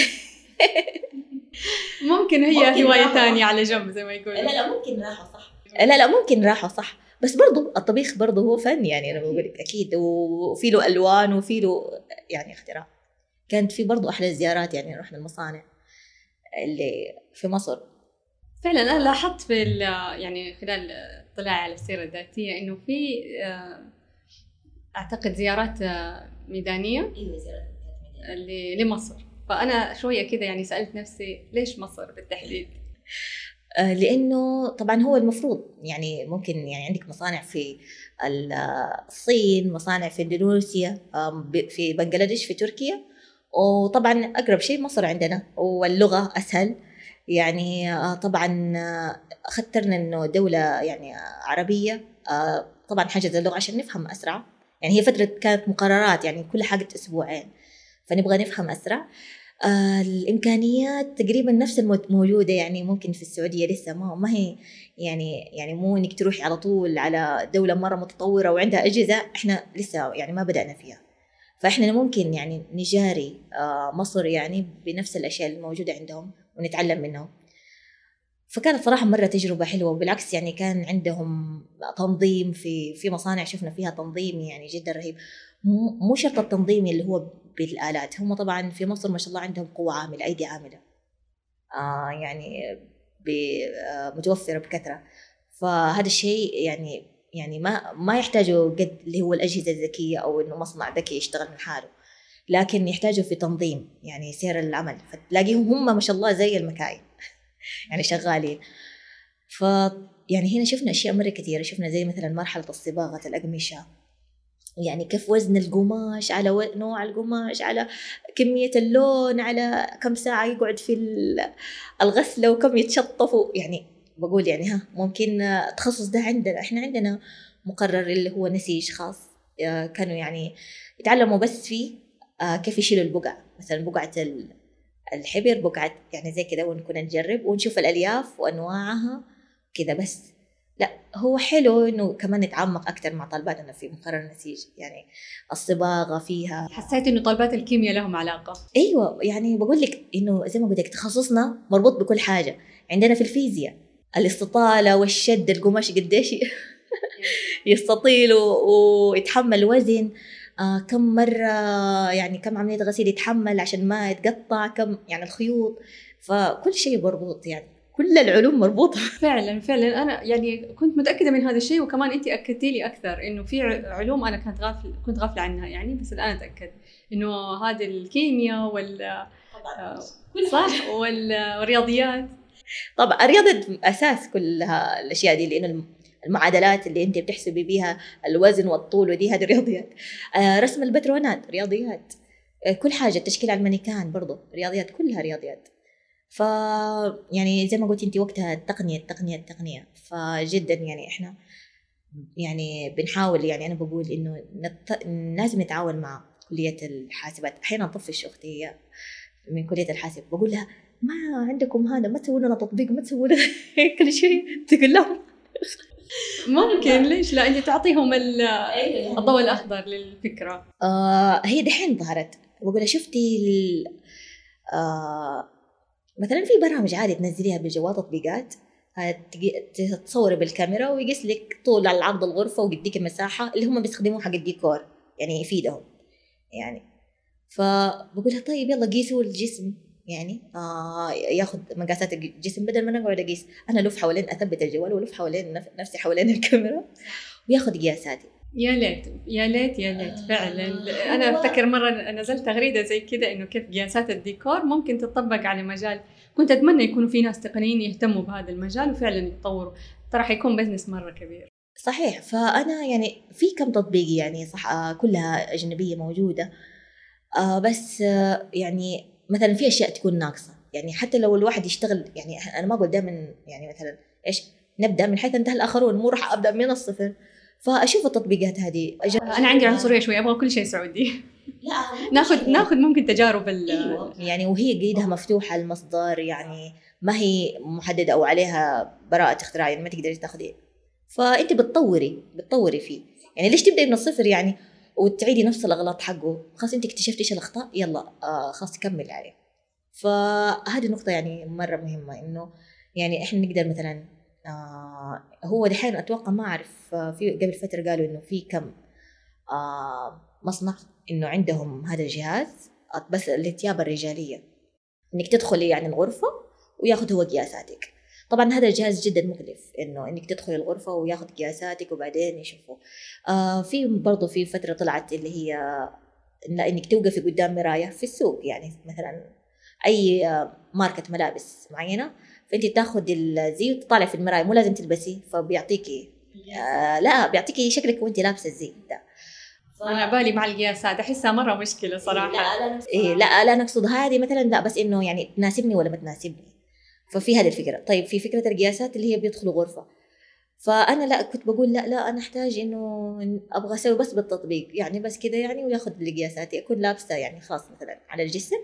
ممكن هي ممكن هواية. ثانية على جنب زي ما يقولوا. لا ممكن راحوا صح لا لا ممكن راحوا صح بس برضو الطبيخ برضو هو فن يعني أنا بقول لك أكيد وفي له ألوان وفي له يعني اختراع. كانت في برضو أحلى الزيارات يعني رحنا المصانع اللي في مصر. فعلا أنا لاحظت في يعني خلال اطلاعي على السيرة الذاتية إنه في آه، أعتقد زيارات آه، ميدانية أيوه زيارات ل- لمصر. فأنا شوية كده يعني سألت نفسي ليش مصر بالتحديد؟ لأنه طبعا هو المفروض يعني ممكن يعني عندك مصانع في ال- آه، الصين مصانع في إندونيسيا في بنغلاديش في تركيا وطبعا أقرب شيء مصر عندنا واللغة أسهل. يعني آه، طبعا آه، اخترنا إنه دولة يعني آه، عربية آه، طبعا حجز اللغة عشان نفهم أسرع. يعني هي فترة كانت مقررات يعني كل حاجة أسبوعين فنبغى نفهم أسرع. آه الإمكانيات تقريبا نفس الموجوده يعني ممكن في السعودية لسه ما ما هي يعني يعني مو إنك تروحي على طول على دولة مرة متطورة وعندها أجهزة إحنا لسه يعني ما بدأنا فيها. فإحنا ممكن يعني نجاري آه مصر يعني بنفس الأشياء الموجودة عندهم ونتعلم منهم. فكانت صراحة مرة تجربة حلوة وبالعكس يعني كان عندهم تنظيم في في مصانع شفنا فيها تنظيم يعني جدا رهيب. مو مو شرط التنظيم اللي هو بالآلات. هم طبعا في مصر ما شاء الله عندهم قوة عاملة أيدي عاملة. آه يعني آه متوفرة بكثرة. فهذا الشيء يعني يعني ما ما يحتاجوا قد اللي هو الأجهزة الذكية أو إنه مصنع ذكي يشتغل من حاله. لكن يحتاجوا في تنظيم يعني سير العمل. فتلاقيهم هم ما شاء الله زي المكاين. يعني شغالين. ف يعني هنا شفنا أشياء مرة كثيرة. شفنا زي مثلا مرحلة الصباغة الأقمشة. يعني كيف وزن القماش على نوع القماش على كمية اللون على كم ساعة يقعد في ال- الغسلة وكم يتشطفوا يعني بقول يعني ها ممكن التخصص ده عندنا إحنا عندنا مقرر اللي هو نسيج خاص آه، كانوا يعني يتعلموا بس فيه آه، كيف يشيلوا البقع مثلا بقعة ال- الحبر بقعة يعني زي كده ونكون نجرب ونشوف الألياف وأنواعها كده بس. لا هو حلو إنه كمان نتعمق أكثر مع طالباتنا في مقرر النسيج يعني الصباغة فيها. حسيت إنه طلبات الكيمياء لهم علاقة. أيوه يعني بقول لك إنه زي ما قلت لك تخصصنا مربوط بكل حاجة عندنا في الفيزياء الاستطالة والشد القماش قديش يستطيل ويتحمل وزن آه كم مرة يعني كم عملية غسيل يتحمل عشان ما يتقطع كم يعني الخيوط فكل شيء مربوط يعني. كل العلوم مربوطة. فعلا فعلا. أنا يعني كنت متأكدة من هذا الشيء وكمان انت أكدتي لي أكثر إنه في علوم أنا كنت غافل كنت غافلة عنها يعني بس الآن أتأكد إنه هذه الكيمياء وال صح؟ وال- والرياضيات. طبعا الرياضة أساس كل ها- الأشياء دي لأنه الم- المعادلات اللي أنت بتحسبي بيها الوزن والطول ودي هذه رياضيات آه رسم البترونات رياضيات. آه كل حاجة التشكيل على المانيكان برضو رياضيات كلها رياضيات. ف يعني زي ما قلت انت وقتها التقنية التقنية التقنية. فجدا يعني إحنا يعني بنحاول يعني أنا بقول إنه نت... لازم نتعاون مع كلية الحاسبات. أحيانا طفش أختي هي من كلية الحاسب بقول لها ما عندكم هذا ما تسووا لنا تطبيق ما تسووا لنا كل شيء. تقول لهم. ممكن ليش لا؟ انت تعطيهم ال- الضوء الأخضر للفكرة. آه هي دحين ظهرت. بقول لها شفتي ال... آه مثلا في برامج عادي تنزليها بالجوال تطبيقات تصوري بالكاميرا ويقيس لك طول على عرض الغرفة ويديك المساحة اللي هم بيستخدموه حق الديكور يعني يفيدهم يعني. فبقول لها طيب يلا قيسوا الجسم يعني آه ياخذ مقاسات الجسم بدل ما نقعد أقيس. أنا الف حوالين أثبت الجوال والف حوالين نف- نفسي حوالين الكاميرا. وياخذ قياساتي. يا ليت يا ليت يا ليت. فعلا. أنا أفتكر مرة نزلت تغريدة زي كذا إنه كيف قياسات الديكور ممكن تطبق على مجال. كنت أتمنى يكونوا في ناس تقنيين يهتموا بهذا المجال وفعلا يتطوروا. ترى حيكون بزنس مرة كبير. صحيح. فأنا يعني في كم تطبيق يعني صح آه، كلها أجنبية موجودة. آه بس آه يعني مثلا في أشياء تكون ناقصة. يعني حتى لو الواحد يشتغل يعني أنا ما أقول دائما يعني مثلا إيش نبدأ من حيث انتهى الآخرون مو راح أبدأ من الصفر. فأشوف التطبيقات هذه. أنا عندي عنصريه شوي أبغى كل شيء سعودي. لا ناخذ ناخذ ممكن تجارب ال أيوه. يعني وهي قيدها مفتوحة المصدر يعني ما هي محددة أو عليها براءة اختراع يعني ما تقدري تاخذي. فأنت بتطوري بتطوري فيه. يعني ليش تبدأي من الصفر يعني؟ وتعيدي نفس الأغلاط حقه. خلاص أنت اكتشفتي إيش الأخطاء يلا آه خلاص كملي عليه فهذه نقطة يعني مرة مهمة إنه يعني إحنا نقدر مثلا آه هو دحين أتوقع ما أعرف آه في قبل فترة قالوا إنه في كم آه مصنع إنه عندهم هذا الجهاز بس للثياب الرجالية. إنك تدخلي يعني الغرفة وياخذ هو قياساتك. طبعا هذا الجهاز جدا مكلف إنه إنك تدخلي الغرفة وياخذ قياساتك وبعدين يشوفوا. آه في برضه في فترة طلعت اللي هي إنك توقفي قدام مراية في السوق يعني مثلا أي آه، ماركة ملابس معينة فانت تاخذ الزي وتطالع في المراية مو لازم تلبسيه فبيعطيكي آه لا بيعطيكي شكلك وانت لابسة الزي ده. أنا بالي مع القياسات أحسها مرة مشكلة صراحة. لا لا إيه لا لا نقصد هذه مثلا لا بس إنه يعني تناسبني ولا ما تناسبني. ففي هذه الفكرة. طيب في فكرة القياسات اللي هي بيدخلوا غرفة. فأنا لا كنت بقول لا لا أنا أحتاج إنه أبغى أسوي بس بالتطبيق. يعني بس كذا يعني وياخذ قياساتي اكون لابسة يعني خاص مثلا على الجسم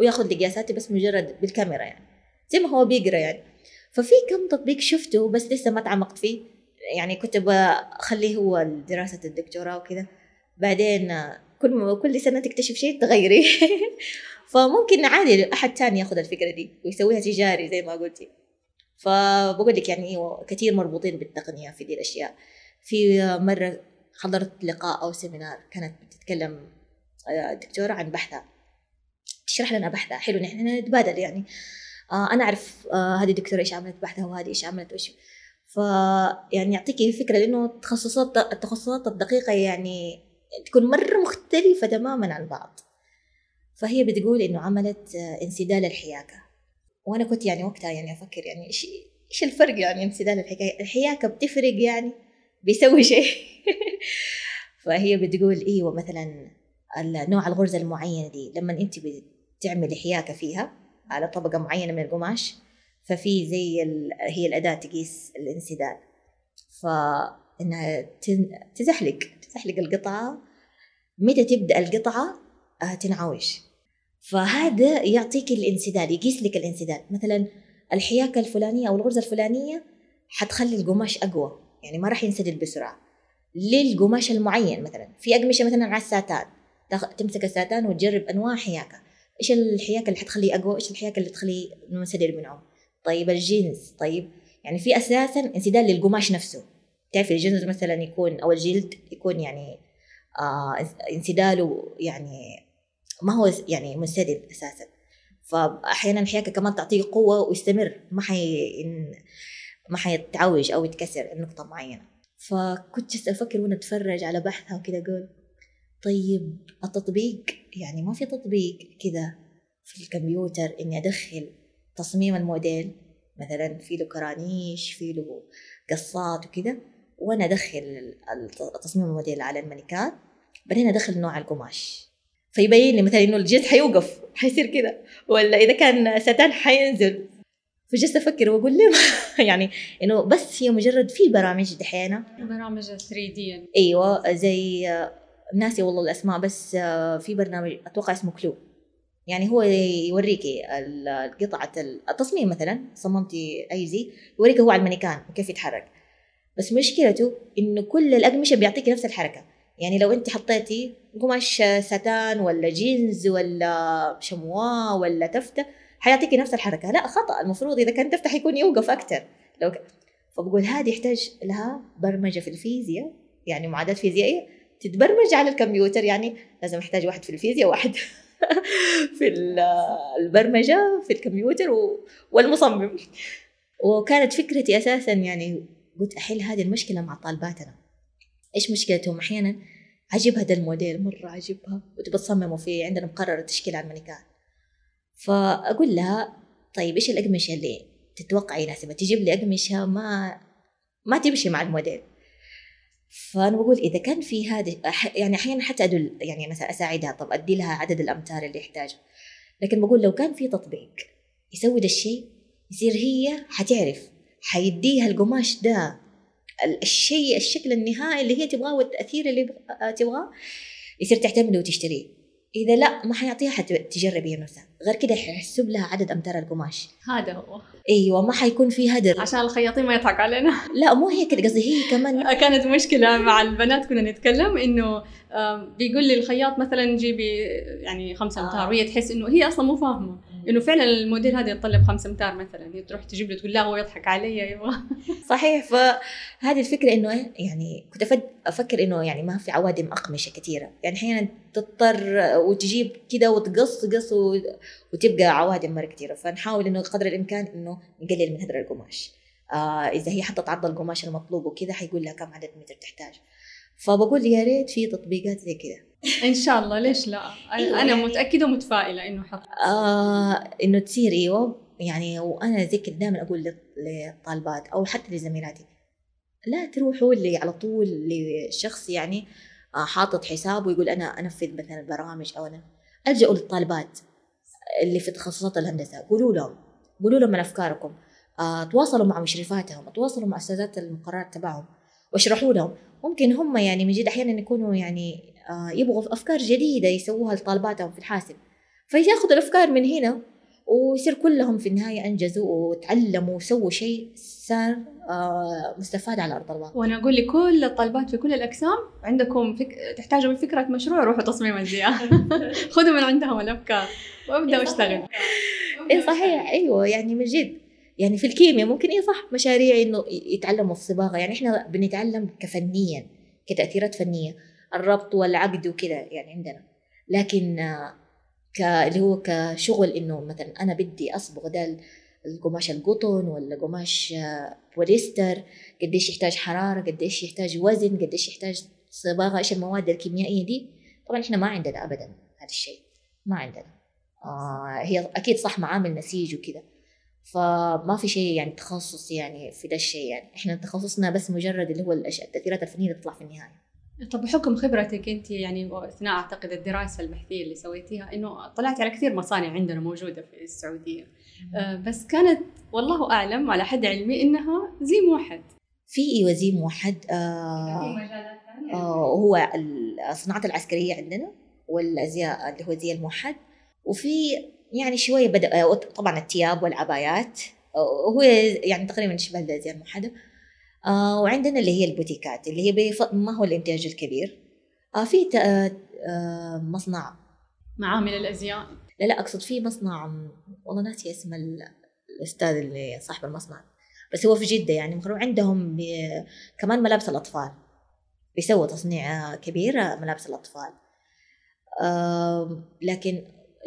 وياخذ قياساتي بس مجرد بالكاميرا يعني. زي ما هو بيقرأ يعني. ففي كم تطبيق شفته بس لسه ما تعمقت فيه. يعني كنت بخليه هو دراسه الدكتوراه وكذا. بعدين كل كل سنة تكتشف شيء تغيري. فممكن عادي أحد ثاني ياخذ الفكرة دي ويسويها تجاري زي ما قلتي. فبقول لك يعني كثير مربوطين بالتقنية في دي الأشياء. في مرة حضرت لقاء أو سيمينار كانت بتتكلم دكتورة عن بحثها. تشرح لنا بحثها. حلو نحن نتبادل يعني. آه أنا أعرف آه هذه الدكتورة إيش عملت بحثها وهذه إيش عملت وش ف يعني يعطيكي فكره لأنه التخصصات التخصصات الدقيقة يعني تكون مرة مختلفة تماما عن بعض. فهي بتقول إنه عملت انسدال الحياكة. وأنا كنت يعني وقتها يعني أفكر يعني إيش إيش الفرق يعني انسدال الحكاية الحياكة بتفرق يعني بيسوي شيء. فهي بتقول أيوه مثلا نوع الغرزة المعينة دي لما أنت بتعملي حياكة فيها على طبقة معينة من القماش ففي زي هي الأداة تقيس الانسدال فإنها تزحلق تزحلق القطعة. متى تبدأ القطعة؟ تنعوج فهذا يعطيك الانسدال يقيس لك الانسدال مثلا الحياكة الفلانية أو الغرزة الفلانية حتخلي القماش أقوى يعني ما راح ينسدل بسرعة. للقماش المعين مثلا في أقمشة مثلا على الساتان تمسك الساتان وتجرب أنواع حياكة. إيش الحياكه اللي حتخليه أقوى؟ إيش الحياكه اللي تخليه منسدل منعم طيب الجينز. طيب يعني في أساسا انسدال للقماش نفسه. تعرفي الجينز مثلا يكون أو الجلد يكون يعني آه انسداله يعني ما هو يعني منسدل أساسا. فاحيانا الحياكه كمان تعطيه قوة ويستمر ما حي ما حيتعوج أو يتكسر نقطه معينة. فكنت أفكر وأنا أتفرج على بحثها وكذا أقول طيب التطبيق يعني ما في تطبيق كذا في الكمبيوتر إني أدخل تصميم الموديل مثلا في له كرانيش في له قصات وكذا وأنا أدخل تصميم الموديل على المانيكان بعدين أدخل نوع القماش. فيبين لي مثلا إنه الجلد حيوقف حيصير كذا ولا إذا كان ستان حينزل. فجلست أفكر وأقول ليه يعني إنه بس هي مجرد في برامج دحين برامج 3 دي. إيوه زي ناسي والله الأسماء بس في برنامج أتوقع اسمه كلو يعني هو يوريكي قطعة التصميم مثلا صممتي أي زي يوريك هو على المانيكان وكيف يتحرك. بس مشكلته إنه كل الاقمشه بيعطيكي نفس الحركة. يعني لو أنت حطيتي قماش ستان ولا جينز ولا شموا ولا تفتة حيعطيكي نفس الحركة. لا خطأ. المفروض إذا كان تفتح يكون يوقف أكثر لو ك... فبقول هذه يحتاج لها برمجة في الفيزياء. يعني معادلات فيزيائية. تتبرمج على الكمبيوتر يعني لازم أحتاج واحد في الفيزياء وواحد في البرمجة في الكمبيوتر والمصمم. وكانت فكرتي أساسا يعني قلت أحل هذه المشكلة مع طالباتنا إيش مشكلتهم؟ أحيانا عجبها ده الموديل مرة عجبها وتبى تصممه فيه عندنا مقرر التشكيل على المانيكان فأقول لها طيب إيش الأقمشة اللي تتوقعي يناسبها؟ تجيب لي أقمشة ما ما تمشي مع الموديل. فأنا بقول إذا كان في هذا يعني أحيانا حتى أدل يعني مثلا أساعدها طب أدي لها عدد الأمتار اللي يحتاجها. لكن بقول لو كان في تطبيق يسوي ده الشيء يصير هي حتعرف حيديها القماش ده الشيء الشكل النهائي اللي هي تبغاه والتأثير اللي تبغاه يصير تعتمده وتشتريه. إذا لا ما حيعطيها حتجرب هي نفسها غير كده حيحسب لها عدد أمتار القماش. هذا هو. أيوه ما حيكون في هدر. عشان الخياطين ما يضحك علينا. لا مو هيك قصدي هي كمان. كانت مشكلة مع البنات كنا نتكلم إنه بيقول لي الخياط مثلا جيبي يعني خمسة أمتار آه. وهي تحس إنه هي أصلا مو فاهمة. إنه فعلا الموديل هذا يتطلب خمسة أمتار مثلا هي تروح تجيب له تقول لا هو يضحك علي يبغى صحيح فهذه الفكرة إنه يعني كنت أفكر إنه يعني ما في عوادم أقمشة كثيره يعني أحيانا تضطر وتجيب كذا وتقص قص وتبقى عوادم مرة كثيره فنحاول إنه قدر الإمكان إنه نقلل من هدر القماش. آه إذا هي حطت عرض القماش المطلوب وكذا حيقول لها كم عدد متر تحتاج. فبقول يا ريت في تطبيقات زي كذا ان شاء الله. ليش لا؟ أنا يعني متأكدة ومتفائلة إنه حق آه إنه تصير إيوه. يعني وأنا زي كذا دائما أقول للطالبات أو حتى لزميلاتي لا تروحوا اللي على طول لشخص يعني آه حاطط حساب ويقول أنا أنفذ مثلا برامج أو أنا. ألجأوا للطالبات اللي في تخصصات الهندسة. قولوا لهم قولوا لهم من أفكاركم. آه تواصلوا مع مشرفاتهم تواصلوا مع أستاذات المقررات تبعهم واشرحوا لهم. ممكن هم يعني من جد أحيانا يكونوا يعني يبغوا أفكار جديدة يسووها لطالباتهم في الحاسب. فياخذوا الأفكار من هنا ويصير كلهم في النهاية أنجزوا وتعلموا وسووا شيء صار آه مستفاد على أرض الواقع. وأنا أقول لكل الطالبات في كل الأقسام عندكم فك... تحتاجوا من فكرة مشروع روحوا تصميم أزياء خذوا من عندهم الأفكار وابدأوا اشتغلوا. إيه صحيح. أيوه يعني من جد. يعني في الكيمياء ممكن إيه صح مشاريع إنه يتعلموا الصباغة. يعني إحنا بنتعلم كفنيا كتأثيرات فنية. الربط والعقد وكذا يعني عندنا. لكن ك اللي هو كشغل إنه مثلا أنا بدي أصبغ ده القماش القطن ولا قماش بوليستر قديش يحتاج حرارة قديش يحتاج وزن قديش يحتاج صباغة إيش المواد الكيميائية دي. طبعا إحنا ما عندنا ابدا هذا الشيء ما عندنا. آه هي أكيد صح معامل نسيج وكذا. فما في شيء يعني تخصص يعني في ده الشيء يعني. إحنا تخصصنا بس مجرد اللي هو التاثيرات الفنية اللي تطلع في النهاية. طب بحكم خبرتك انت يعني اثناء اعتقد الدراسة البحثية اللي سويتيها انه طلعت على كثير مصانع عندنا موجودة في السعودية. آه بس كانت والله أعلم على حد علمي إنها زي موحد في إيوه زي موحد آه في مجالات ثانية. آه هو الصناعات العسكرية عندنا والأزياء اللي هو زي الموحد وفي يعني شوية بدأ آه، طبعا الثياب والعبايات آه، هو يعني تقريبا شبه الازياء الموحده آه وعندنا اللي هي البوتيكات اللي هي بيف... ما هو الإنتاج الكبير؟ آه في آه آه مصنع. معامل الأزياء. لا لا أقصد في مصنع والله ناسي اسم الأستاذ اللي صاحب المصنع بس هو في جدة يعني عندهم كمان ملابس الأطفال. بيسووا تصنيع كبير ملابس الأطفال. آه لكن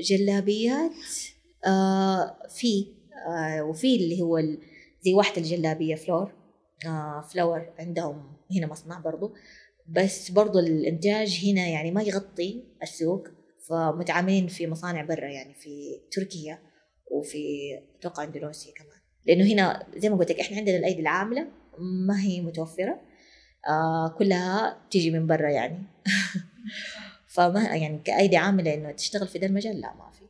جلابيات آه في آه وفي اللي هو زي واحدة الجلابية فلور. فلور عندهم هنا مصنع برضو. بس برضو الإنتاج هنا يعني ما يغطي السوق فمتعاملين في مصانع برا يعني في تركيا وفي أتوقع إندونيسيا كمان. لأنه هنا زي ما قلت لك إحنا عندنا الأيدي العاملة ما هي متوفرة آه كلها تيجي من برا يعني. فما يعني كأيدي عاملة إنه تشتغل في ذا المجال لا ما في.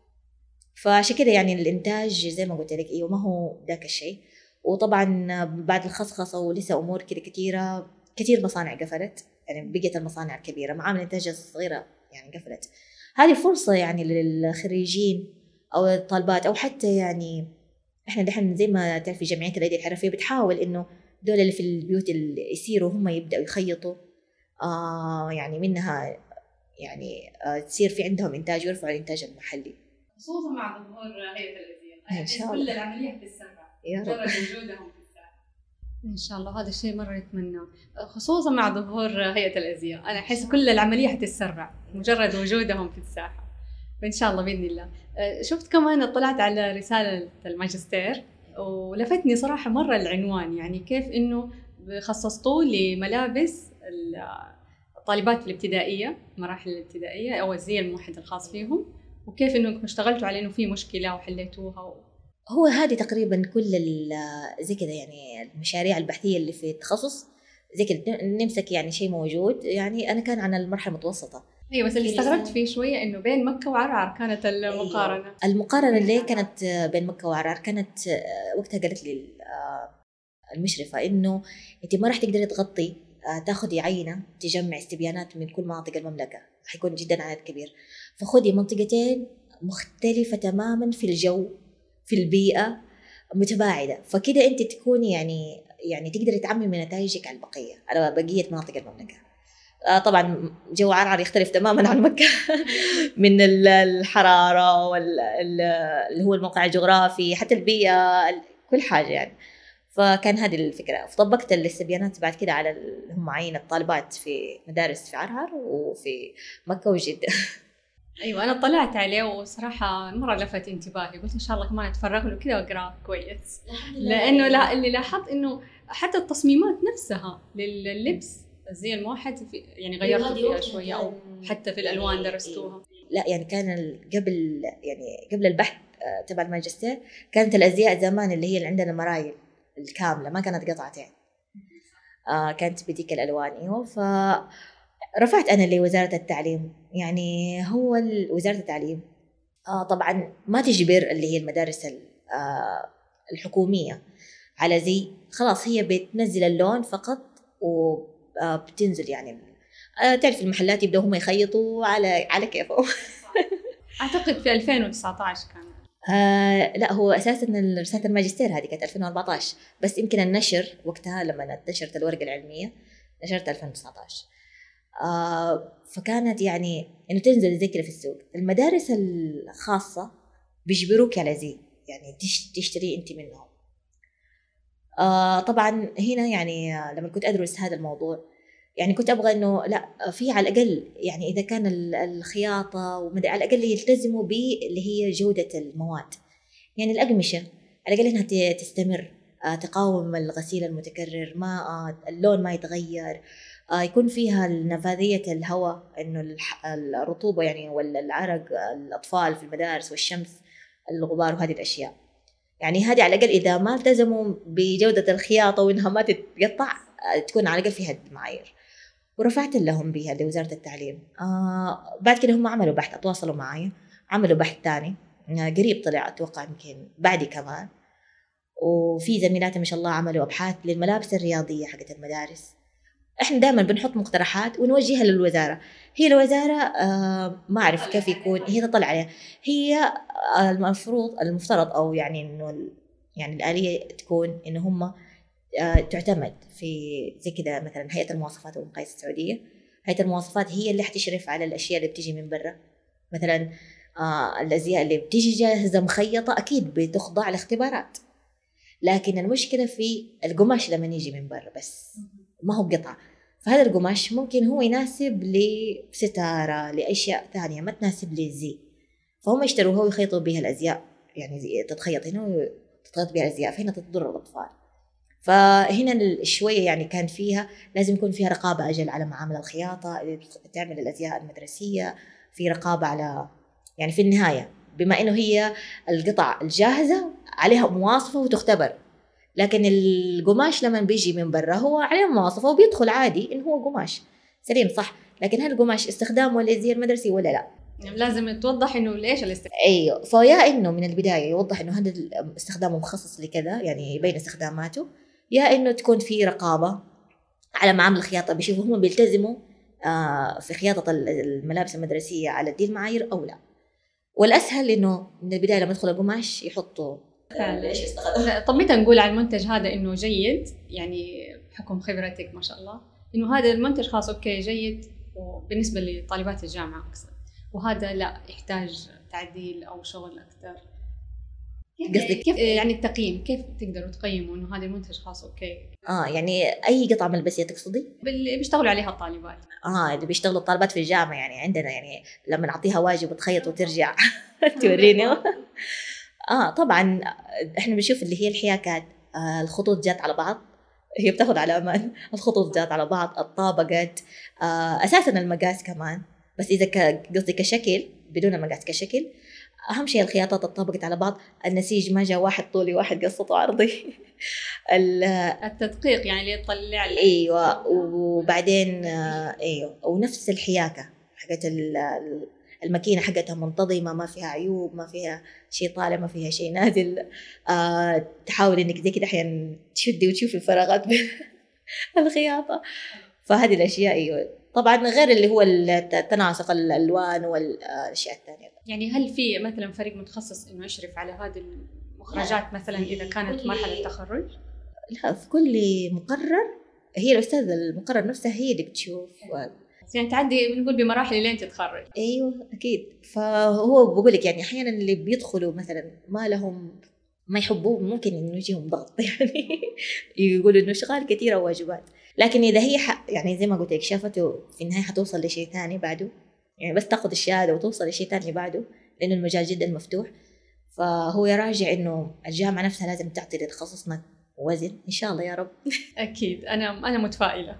فعشان كده يعني الإنتاج زي ما قلت لك أيوه ما هو ذاك الشيء. وطبعا بعد الخصخصة ولسه أمور كده كثيرة كثير مصانع قفلت يعني بقيت المصانع الكبيرة معامل الإنتاج الصغيرة يعني قفلت. هذه فرصة يعني للخريجين أو الطالبات أو حتى يعني إحنا دحين زي ما تعرفي جمعية الأيدي الحرفية بتحاول إنه دول اللي في البيوت اللي يصيروا هم يبدأوا يخيطوا آه يعني منها يعني آه تصير في عندهم إنتاج ويرفعوا الإنتاج المحلي. خصوصا مع ظهور هيئة الأزياء إن شاء الله كل العملية حتتسرع يا رب. وجودهم إن شاء الله. هذا الشيء مرة نتمناه خصوصا مع ظهور هيئة الأزياء. أنا أحس كل العملية حتتسرع. مجرد وجودهم في الساحة. فإن شاء الله بإذن الله. آه، شفت كمان اطلعت على رسالة الماجستير ولفتني صراحة مرة العنوان. يعني كيف إنه خصصتوه لملابس الطالبات الابتدائية مراحل الابتدائية أو الزي الموحد الخاص فيهم وكيف إنكم اشتغلتوا على إنه في مشكلة وحليتوها. هو هذه تقريبا كل زي كذا يعني المشاريع البحثية اللي في التخصص. زي كذا نمسك يعني شيء موجود. يعني أنا كان عن المرحلة المتوسطة. أيوه بس اللي استغربت فيه شوية إنه بين مكة وعرعر كانت المقارنة. أيوة. المقارنة اللي كانت بين مكة وعرعر كانت وقتها قالت لي المشرفة إنه أنت ما راح تقدري تغطي تاخذي عينة تجمع استبيانات من كل مناطق المملكة. حيكون جدا عدد كبير. فخذي منطقتين مختلفة تماما في الجو. في البيئة متباعدة. فكده أنت تكوني يعني يعني تقدري تعممي نتائجك على البقية على بقية مناطق المملكة. آه طبعا جو عرعر يختلف تماما عن مكة. من الحرارة واللي هو الموقع الجغرافي حتى البيئة كل حاجة يعني. فكان هذه الفكرة. فطبقت الاستبيانات بعد كده على هم عين الطالبات في مدارس في عرعر وفي مكة وجدة. أيوه أنا طلعت عليه وصراحة مرة لفت انتباهي قلت إن شاء الله كمان أتفرغ له كذا واقراه كويس. لأنه لا اللي لاحظت إنه حتى التصميمات نفسها لللبس الزي الموحد في يعني غيرتوا فيها شوية أو حتى في الألوان يعني درستوها. لا يعني كان قبل يعني قبل البحث آه، تبع الماجستير كانت الأزياء زمان اللي هي اللي عندنا مرايل الكاملة ما كانت قطعتين. آه كانت بديك الألوان أيوه ف رفعت أنا لوزارة التعليم. يعني هو وزارة التعليم. آه طبعا ما تجبر اللي هي المدارس آه الحكومية. على زي خلاص هي بتنزل اللون فقط وبتنزل يعني. آه تعرف المحلات يبدأوا هم يخيطوا على على كيفهم. أعتقد في 2019 كان. آه لا هو أساسا رسالة الماجستير هذه كانت 2014 بس يمكن النشر وقتها لما نشرت الورقة العلمية نشرت 2019 آه فكانت يعني إنه تنزل زي كذا في السوق. المدارس الخاصة بيجبروك على زي يعني تشتري أنت منهم. آه طبعا هنا يعني لما كنت أدرس هذا الموضوع يعني كنت أبغى إنه لا في على الأقل يعني إذا كان الخياطة ومدري على الأقل يلتزموا ب اللي هي جودة المواد. يعني الأقمشة على الأقل إنها تستمر. آه تقاوم الغسيل المتكرر ما آه اللون ما يتغير. يكون فيها نفاذية الهواء إنه الرطوبة يعني ولا العرق الأطفال في المدارس والشمس الغبار وهذه الأشياء. يعني هذه على الأقل إذا ما التزموا بجودة الخياطة وإنها ما تتقطع آه، تكون على الأقل فيها المعايير ورفعت لهم بها لوزارة التعليم. آه بعد كده هم عملوا بحث تواصلوا معي عملوا بحث ثاني. آه قريب طلع أتوقع يمكن بعدي كمان. وفي زميلاتي ما شاء الله عملوا أبحاث للملابس الرياضية حقت المدارس. إحنا دائما بنحط مقترحات ونوجهها للوزارة. هي الوزارة آه ما أعرف كيف يكون هي تطلع عليها. هي المفروض المفترض أو يعني إنه يعني الآلية تكون إنه هم آه تعتمد في زي كذا مثلا هيئة المواصفات والمقاييس السعودية. هيئة المواصفات هي اللي حتشرف على الأشياء اللي بتيجي من برا. مثلا آه الأزياء اللي بتيجي جاهزة مخيطة أكيد بتخضع لاختبارات. لكن المشكلة في القماش لما يجي من برا بس. ما هو قطعة فهذا القماش ممكن هو يناسب لستارة لأشياء ثانية ما تناسب للزي فهم يشتروها ويخيطوا بها الأزياء. يعني تتخيط هنا وتتخيط بها الأزياء. فهنا تضر الأطفال. فهنا شوية يعني كان فيها لازم يكون فيها رقابة أجل على معامل الخياطة اللي تعمل الأزياء المدرسية في رقابة على يعني في النهاية بما إنه هي القطع الجاهزة عليها مواصفة وتختبر. لكن القماش لما بيجي من برا هو عليه مواصفة وبيدخل عادي انه هو قماش. سليم صح. لكن هل القماش استخدامه للزي المدرسي ولا لا؟ يعني لازم توضح إنه ليش الاستخدام؟ أيوه فيا إنه من البداية يوضح إنه هذا استخدامه مخصص لكذا يعني يبين استخداماته. يا إنه تكون في رقابة على معامل الخياطة. بيشوفوا هم بيلتزموا آه في خياطة الملابس المدرسية على دي المعايير أو لا. والأسهل إنه من البداية لما يدخل القماش يحطوا فعلا طب متى نقول على المنتج هذا إنه جيد؟ يعني بحكم خبرتك ما شاء الله. إنه هذا المنتج خلاص okay جيد. وبالنسبة لطالبات الجامعة أقصد. وهذا لا يحتاج تعديل أو شغل أكثر. قصدك كيف؟ يعني التقييم. كيف تقدروا تقيموا إنه هذا المنتج خلاص okay؟ آه يعني أي قطعة ملبسيه تقصدي؟ اللي بيشتغلوا عليها الطالبات. آه اللي بيشتغلوا الطالبات في الجامعة يعني عندنا يعني لما نعطيها واجب وتخيط وترجع توريني آه طبعا إحنا بنشوف اللي هي الحياكات آه الخطوط جات على بعض. هي بتاخذ على أمان. الخطوط جات على بعض الطابقات آه أساسا المقاس كمان. بس إذا قصدي كشكل بدون المقاس كشكل أهم شيء الخياطات اتطابقت على بعض. النسيج ما جاء واحد طولي واحد قصته عرضي. التدقيق يعني اللي يطلع إيوه وبعدين آه، إيوه ونفس الحياكة حقت الماكينة حقتها منتظمة ما فيها عيوب ما فيها شيء طالع ما فيها شيء نازل. آه تحاول إنك زي كده أحيانا تشدي وتشوفي الفراغات بين الخياطه فهذه الأشياء أيوه. طبعا غير اللي هو تناسق الألوان والأشياء الثانية. يعني هل في مثلا فريق متخصص إنه يشرف على هذه المخرجات مثلا إذا كانت مرحلة تخرج؟ لا في كل مقرر هي الأستاذة المقرر نفسها هي اللي بتشوف يعني تعدي بنقول بمراحل لين تتخرج. أيوه أكيد. فهو بقول لك يعني أحيانا اللي بيدخلوا مثلا ما لهم ما يحبوه ممكن إنه يجيهم ضغط يعني يقولوا إنه شغال كثير واجبات. لكن إذا هي يعني زي ما قلت لك شافته في النهاية حتوصل لشيء ثاني بعده. يعني بس تاخذ الشهادة وتوصل لشيء ثاني بعده لأنه المجال جدا مفتوح. فهو يراجع إنه الجامعة نفسها لازم تعطي لتخصصنا وزن. إن شاء الله يا رب. أكيد. أنا أنا متفائلة.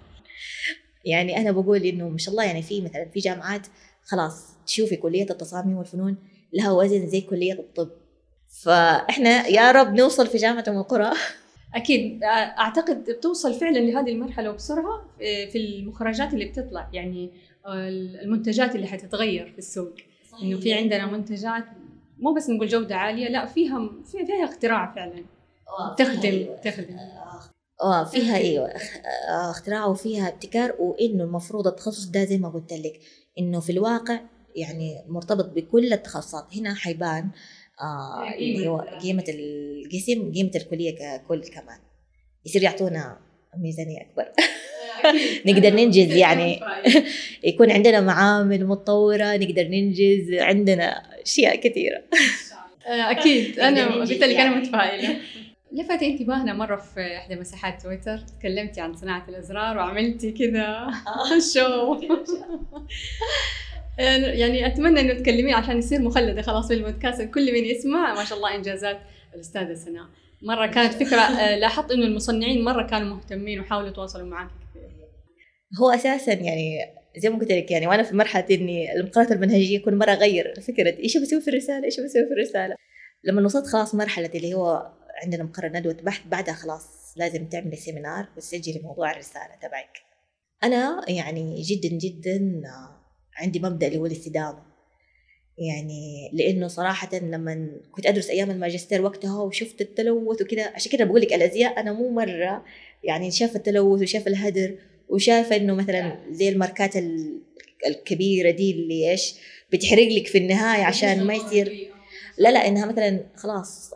يعني أنا بقول إنه ما شاء الله يعني في مثلا في جامعات خلاص تشوفي كلية التصاميم والفنون لها وزن زي كلية الطب. فإحنا يا رب نوصل في جامعة أم القرى. أكيد. أعتقد بتوصل فعلا لهذه المرحلة وبسرعة في المخرجات اللي بتطلع يعني المنتجات اللي حتتغير في السوق. إنه في عندنا منتجات مو بس نقول جودة عالية لا فيها فيها اختراع فعلا. تخدم تخدم. آه فيها أيوه آه، اختراع وفيها ابتكار وإنه المفروض التخصص ده زي ما قلت لك إنه في الواقع يعني مرتبط بكل التخصصات. هنا حيبان آه اللي هو قيمة القسم قيمة الكلية ككل كمان. يصير يعطونا ميزانية أكبر. نقدر ننجز يعني يكون عندنا معامل متطورة نقدر ننجز عندنا أشياء كثيرة. آه، أكيد. أنا قلت لك أنا متفائلة. لفت انتباهنا مرة في إحدى مساحات تويتر. تكلمتي عن صناعة الأزرار وعملتي كذا شو يعني أتمنى إنه تكلمين عشان يصير مخلدة خلاص في البودكاست كل من يسمع. ما شاء الله إنجازات الأستاذة سناء. مرة كانت فكرة آه، لاحظت إنه المصنعين مرة كانوا مهتمين وحاولوا يتواصلوا معك كثير. هو أساسا يعني زي ما قلت لك يعني وأنا في مرحلة إني المقالات المنهجية كل مرة أغير فكره إيش بسوي في الرسالة؟ إيش بسوي في الرسالة؟ لما وصلت خلاص مرحلة اللي هو عندنا مقرر ندوه بحث بعدها خلاص لازم تعملي سيمينار وتسجلي موضوع الرسالة تبعك. أنا يعني جدا جدا عندي مبدأ اللي هو الاستدامه يعني لأنه صراحة لما كنت أدرس أيام الماجستير وقتها وشفت التلوث وكذا عشان كده بقول لك الأزياء أنا مو مرة يعني شاف التلوث وشاف الهدر وشايفه إنه مثلا زي الماركات الكبيرة دي اللي إيش بتحرق لك في النهاية عشان ما يصير لا لا إنها مثلا خلاص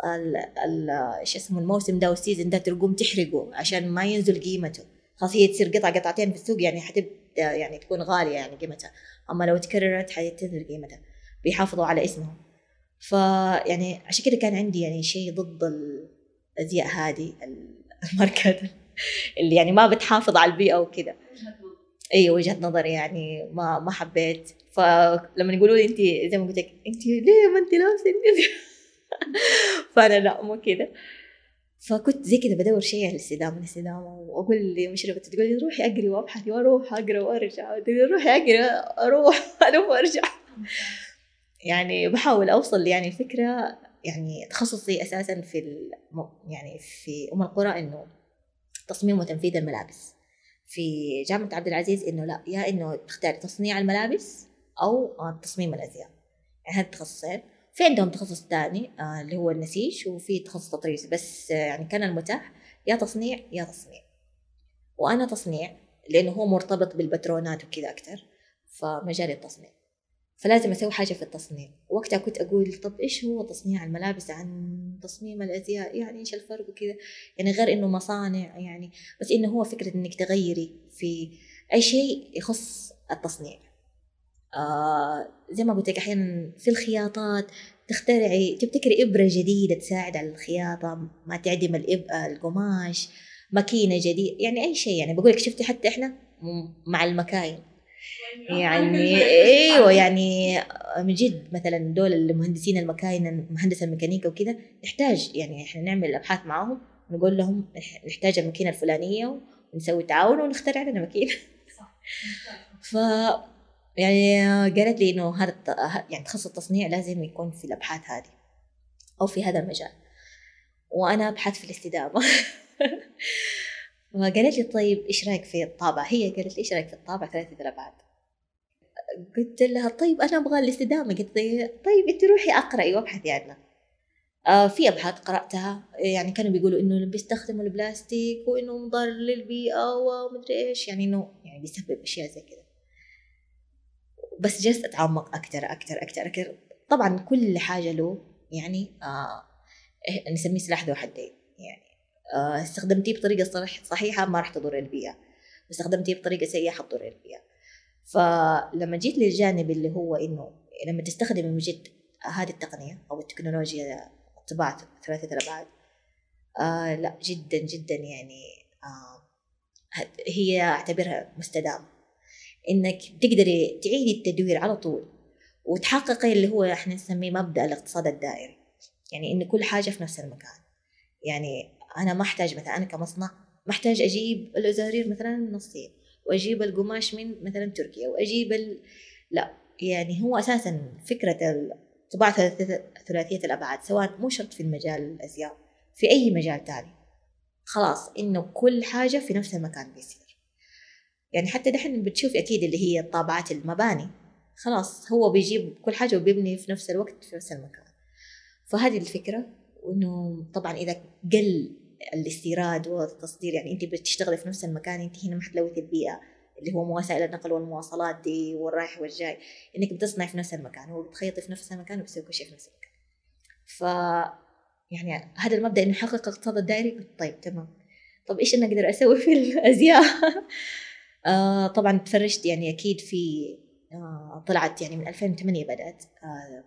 إيش اسمه الموسم ده وال season ده تقوم تحرقه عشان ما ينزل قيمته. خلاص هي تصير قطعه قطعتين في السوق يعني حتبدا يعني تكون غالية يعني قيمتها. أما لو تكررت حتنزل قيمتها. بيحافظوا على اسمهم. فيعني عشان كده كان عندي يعني شيء ضد الأزياء هذه الماركات اللي يعني ما بتحافظ على البيئة وكذا. أي وجهة نظر يعني ما ما حبيت. فلما يقولوا لي انت زي ما قلت لك انت ليه ما انت لابسة فأنا لا مو كذا فكنت زي كذا بدور شيء على الاستدامة الاستدامة. وأقول لي مشرفه تقول لي روحي أقري وابحث وأروح أقرأ وأرجع. روحي أقرأ أروح ألف وأرجع. يعني بحاول أوصل يعني الفكرة يعني تخصصي أساسا في يعني في أم القرى إنه تصميم وتنفيذ الملابس. في جامعة عبد العزيز إنه لا يا إنه تختاري تصنيع الملابس أو تصميم الأزياء. يعني هالتخصصين في عندهم تخصص ثاني آه اللي هو النسيج وفي تخصص تطريز. بس آه يعني كان المتاح يا تصنيع يا تصميم. وأنا تصنيع لأنه هو مرتبط بالبترونات وكذا أكثر فمجال التصنيع فلازم أسوي حاجة في التصنيع وقتها كنت أقول طب إيش هو تصنيع الملابس؟ عن تصميم الأزياء. يعني إيش الفرق وكذا. يعني غير إنه مصانع يعني. بس إنه هو فكرة إنك تغيري في أي شيء يخص التصنيع. آه زي ما قلت لك أحيانا في الخياطات تخترعي تبتكري إبرة جديدة تساعد على الخياطة. ما تعدم. القماش ماكينة جديدة. يعني أي شيء. يعني بقول لك شفتي حتى إحنا مع المكاين. يعني إيوه يعني من جد مثلا دول المهندسين المكاين مهندس الميكانيكا وكذا نحتاج يعني إحنا نعمل أبحاث معاهم ونقول لهم نحتاج الماكينة الفلانية ونسوي تعاون ونخترع لنا ماكينة. ف يعني قالت لي إنه هذا يعني تخصص التصنيع لازم يكون في الأبحاث هذه أو في هذا المجال. وأنا أبحث في الاستدامة. فقالت لي طيب إيش رأيك في الطابع؟ هي قالت لي إيش رأيك في الطابع؟ ثلاثة الابعاد قلت لها طيب أنا أبغى الاستدامة. قلت لي طيب أنت روحي أقرأي وابحثي عنها. آه في أبحاث قرأتها يعني كانوا بيقولوا إنه بيستخدموا البلاستيك وإنه مضر للبيئة ومدري إيش يعني إنه يعني بيسبب أشياء زي كذا. بس جلست أتعمق أكثر أكثر أكثر أكثر طبعا كل حاجة له يعني آه إيه، نسميه سلاح ذو حدين يعني. استخدمتيه بطريقة صحيحة ما راح تضر البيئه واستخدمتيه بطريقة سيئه حتضر البيئه فلما جيت للجانب اللي هو إنه لما تستخدم من جد هذه التقنية أو التكنولوجيا طباعة ثلاثة الأبعاد آه لا جدا جدا يعني آه هي أعتبرها مستدامة. إنك تقدري تعيدي التدوير على طول وتحققي اللي هو إحنا نسميه مبدأ الاقتصاد الدائري. يعني إن كل حاجة في نفس المكان. يعني أنا ما أحتاج مثلا أنا كمصنع ما أحتاج أجيب الأزارير مثلا من الصين وأجيب القماش من مثلا تركيا وأجيب ال... لا يعني هو أساسا فكرة الطباعه ثلاثية الأبعاد سواء مو شرط في المجال الأزياء في أي مجال تاني. خلاص إنه كل حاجة في نفس المكان بيصير. يعني حتى دحين بتشوفي أكيد اللي هي طابعات المباني. خلاص هو بيجيب كل حاجة وبيبني في نفس الوقت في نفس المكان. فهذه الفكرة وإنه طبعا إذا قل الاستيراد والتصدير يعني انت بتشتغلي في نفس المكان انت هنا ما حتلوثي البيئة اللي هو وسائل النقل والمواصلات دي والرايح والجاي إنك بتصنعي في نفس المكان وبتخيطي في نفس المكان وبتسوي كل شيء في نفس المكان. ف يعني هذا المبدأ إنه يحقق الاقتصاد الدائري؟ طيب تمام. طب إيش أنا أقدر أسوي في الأزياء؟ آه طبعا تفرجت يعني أكيد في آه طلعت يعني من 2008 بدأت آه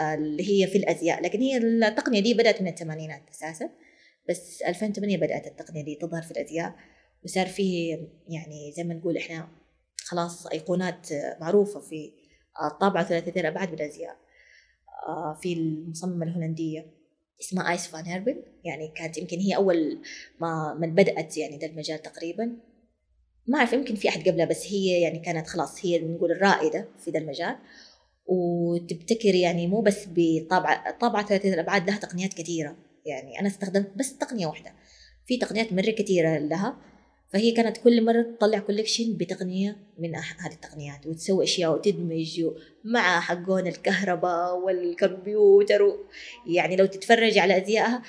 آه اللي هي في الأزياء لكن هي التقنية دي بدأت من الثمانينات أساسا. بس 2008 بدأت التقنية دي تظهر في الازياء وصار فيه يعني زي ما نقول إحنا خلاص أيقونات معروفة في الطابعة ثلاثيه الابعاد بالازياء آه في المصممة الهولندية اسمها آيس فان هيربل يعني كانت يمكن هي أول ما من بدأت يعني ده المجال تقريبا. ما أعرف يمكن في أحد قبلها بس هي يعني كانت خلاص هي نقول الرائدة في ذا المجال. وتبتكر يعني مو بس بطابعة طابعة ثلاثيه الابعاد لها تقنيات كثيرة. يعني أنا استخدمت بس تقنية واحدة. في تقنيات مرة كثيره لها فهي كانت كل مرة تطلع كوليكشن بتقنية من هذه التقنيات وتسوي أشياء وتدمج مع حقون الكهرباء والكمبيوتر يعني لو تتفرج على أزيائها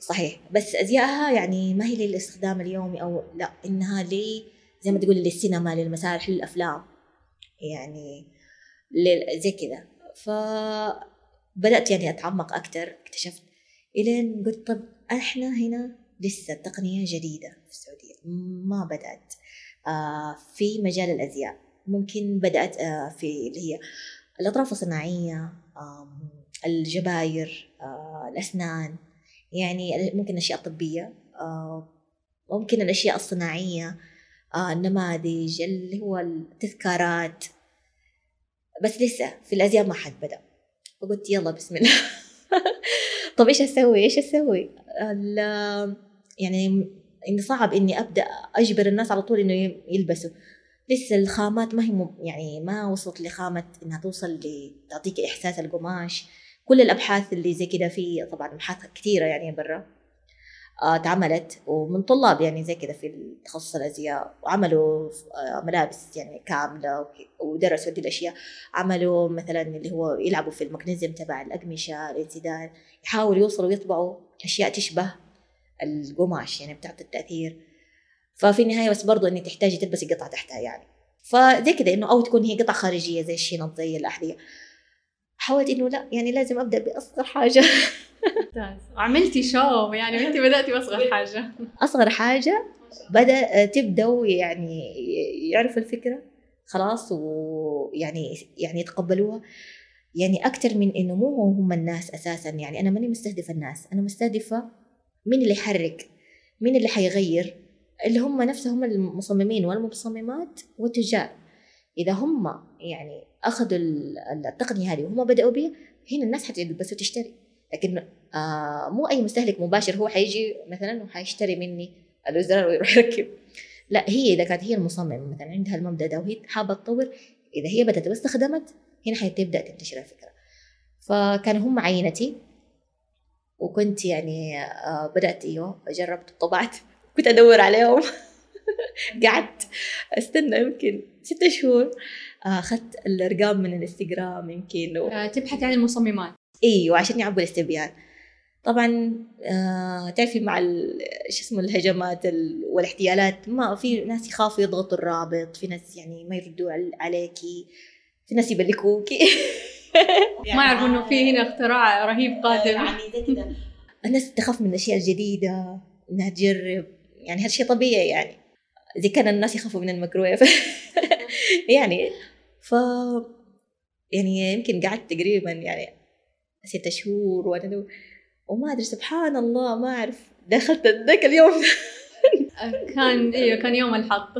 صحيح. بس أزيائها يعني ما هي للاستخدام اليومي أو لا إنها لي زي ما تقول للسينما للمسارح للأفلام. يعني زي كذا. فبدأت يعني أتعمق أكثر اكتشفت إلين قلت طب إحنا هنا لسه التقنية جديدة في السعودية ما بدأت. آه في مجال الأزياء. ممكن بدأت آه في اللي هي الأطراف الصناعية آه الجباير آه الأسنان يعني ممكن الأشياء الطبية آه ممكن الأشياء الصناعية آه النماذج اللي هو التذكارات. بس لسه في الأزياء ما حد بدأ. فقلت يلا بسم الله. طب إيش أسوي؟ إيش أسوي؟ يعني اني صعب إني أبدأ أجبر الناس على طول إنه يلبسوا. لسه الخامات ما هي يعني ما وصلت لخامة إنها توصل لتعطيك إحساس القماش. كل الأبحاث اللي زي كده في طبعا أبحاث كثيرة يعني برا. آه تعملت ومن طلاب يعني زي كده في تخصص الأزياء وعملوا آه ملابس يعني كاملة ودرسوا دي الأشياء. عملوا مثلا اللي هو يلعبوا في المغنيزيوم تبع الاقمشه الانسداد يحاولوا يوصلوا يطبعوا أشياء تشبه القماش يعني بتعطي التأثير. ففي النهاية بس برضو إنك تحتاجي تلبسي قطعة تحتها يعني. فزي كذا إنه أو تكون هي قطعه خارجية زي الشنط زي الأحذية. حاولت إنه لا يعني لازم أبدأ بأصغر حاجة. وعملتي شو يعني أنت بدأتي بأصغر حاجة. أصغر حاجة بدأ تبداوا يعني يعرفوا الفكرة خلاص ويعني يعني يتقبلوها. يعني أكثر من إنه مو هم الناس أساسا يعني أنا ماني مستهدفة الناس. أنا مستهدفة مين اللي يحرك مين اللي حيغير. اللي هم نفسهم المصممين والمصممات والتجار. إذا هم يعني اخذوا التقنية هذه وهم بدأوا بها هنا الناس حتلبس وتشتري. لكن آه مو أي مستهلك مباشر هو حيجي مثلا وحيشتري مني الازرار ويروح يركب. لا هي إذا كانت هي المصمم مثلا عندها المبدأ ده وهي حابة تطور إذا هي بدأت واستخدمت هنا حتبدأ تنتشر الفكرة. فكان هم عينتي وكنت يعني آه بدأت أيوه جربت طبعت كنت أدور عليهم. قعدت أستنى يمكن ستة شهور. أخذت الأرقام من الإنستغرام يمكن و... آه، تبحث عن المصممات. أيوه عشان يعبوا الاستبيان. طبعا آه تعرفي مع شو اسمه الهجمات والاحتيالات ما في ناس يخافوا يضغطوا الرابط في ناس يعني ما يردوا عليكي في ناس يبلكوكي. يعني ما يعرفوا إنه في هنا اختراع رهيب قادم. يعني كذا. الناس تخاف من الأشياء الجديدة إنها تجرب يعني هذا شيء طبيعي يعني. زي كان الناس يخافوا من الميكرويف. يعني ف يعني يمكن قعدت تقريبا يعني ستة شهور وأنا وما أدري سبحان الله ما أعرف. دخلت ذاك اليوم. كان أيوه كان يوم الحظ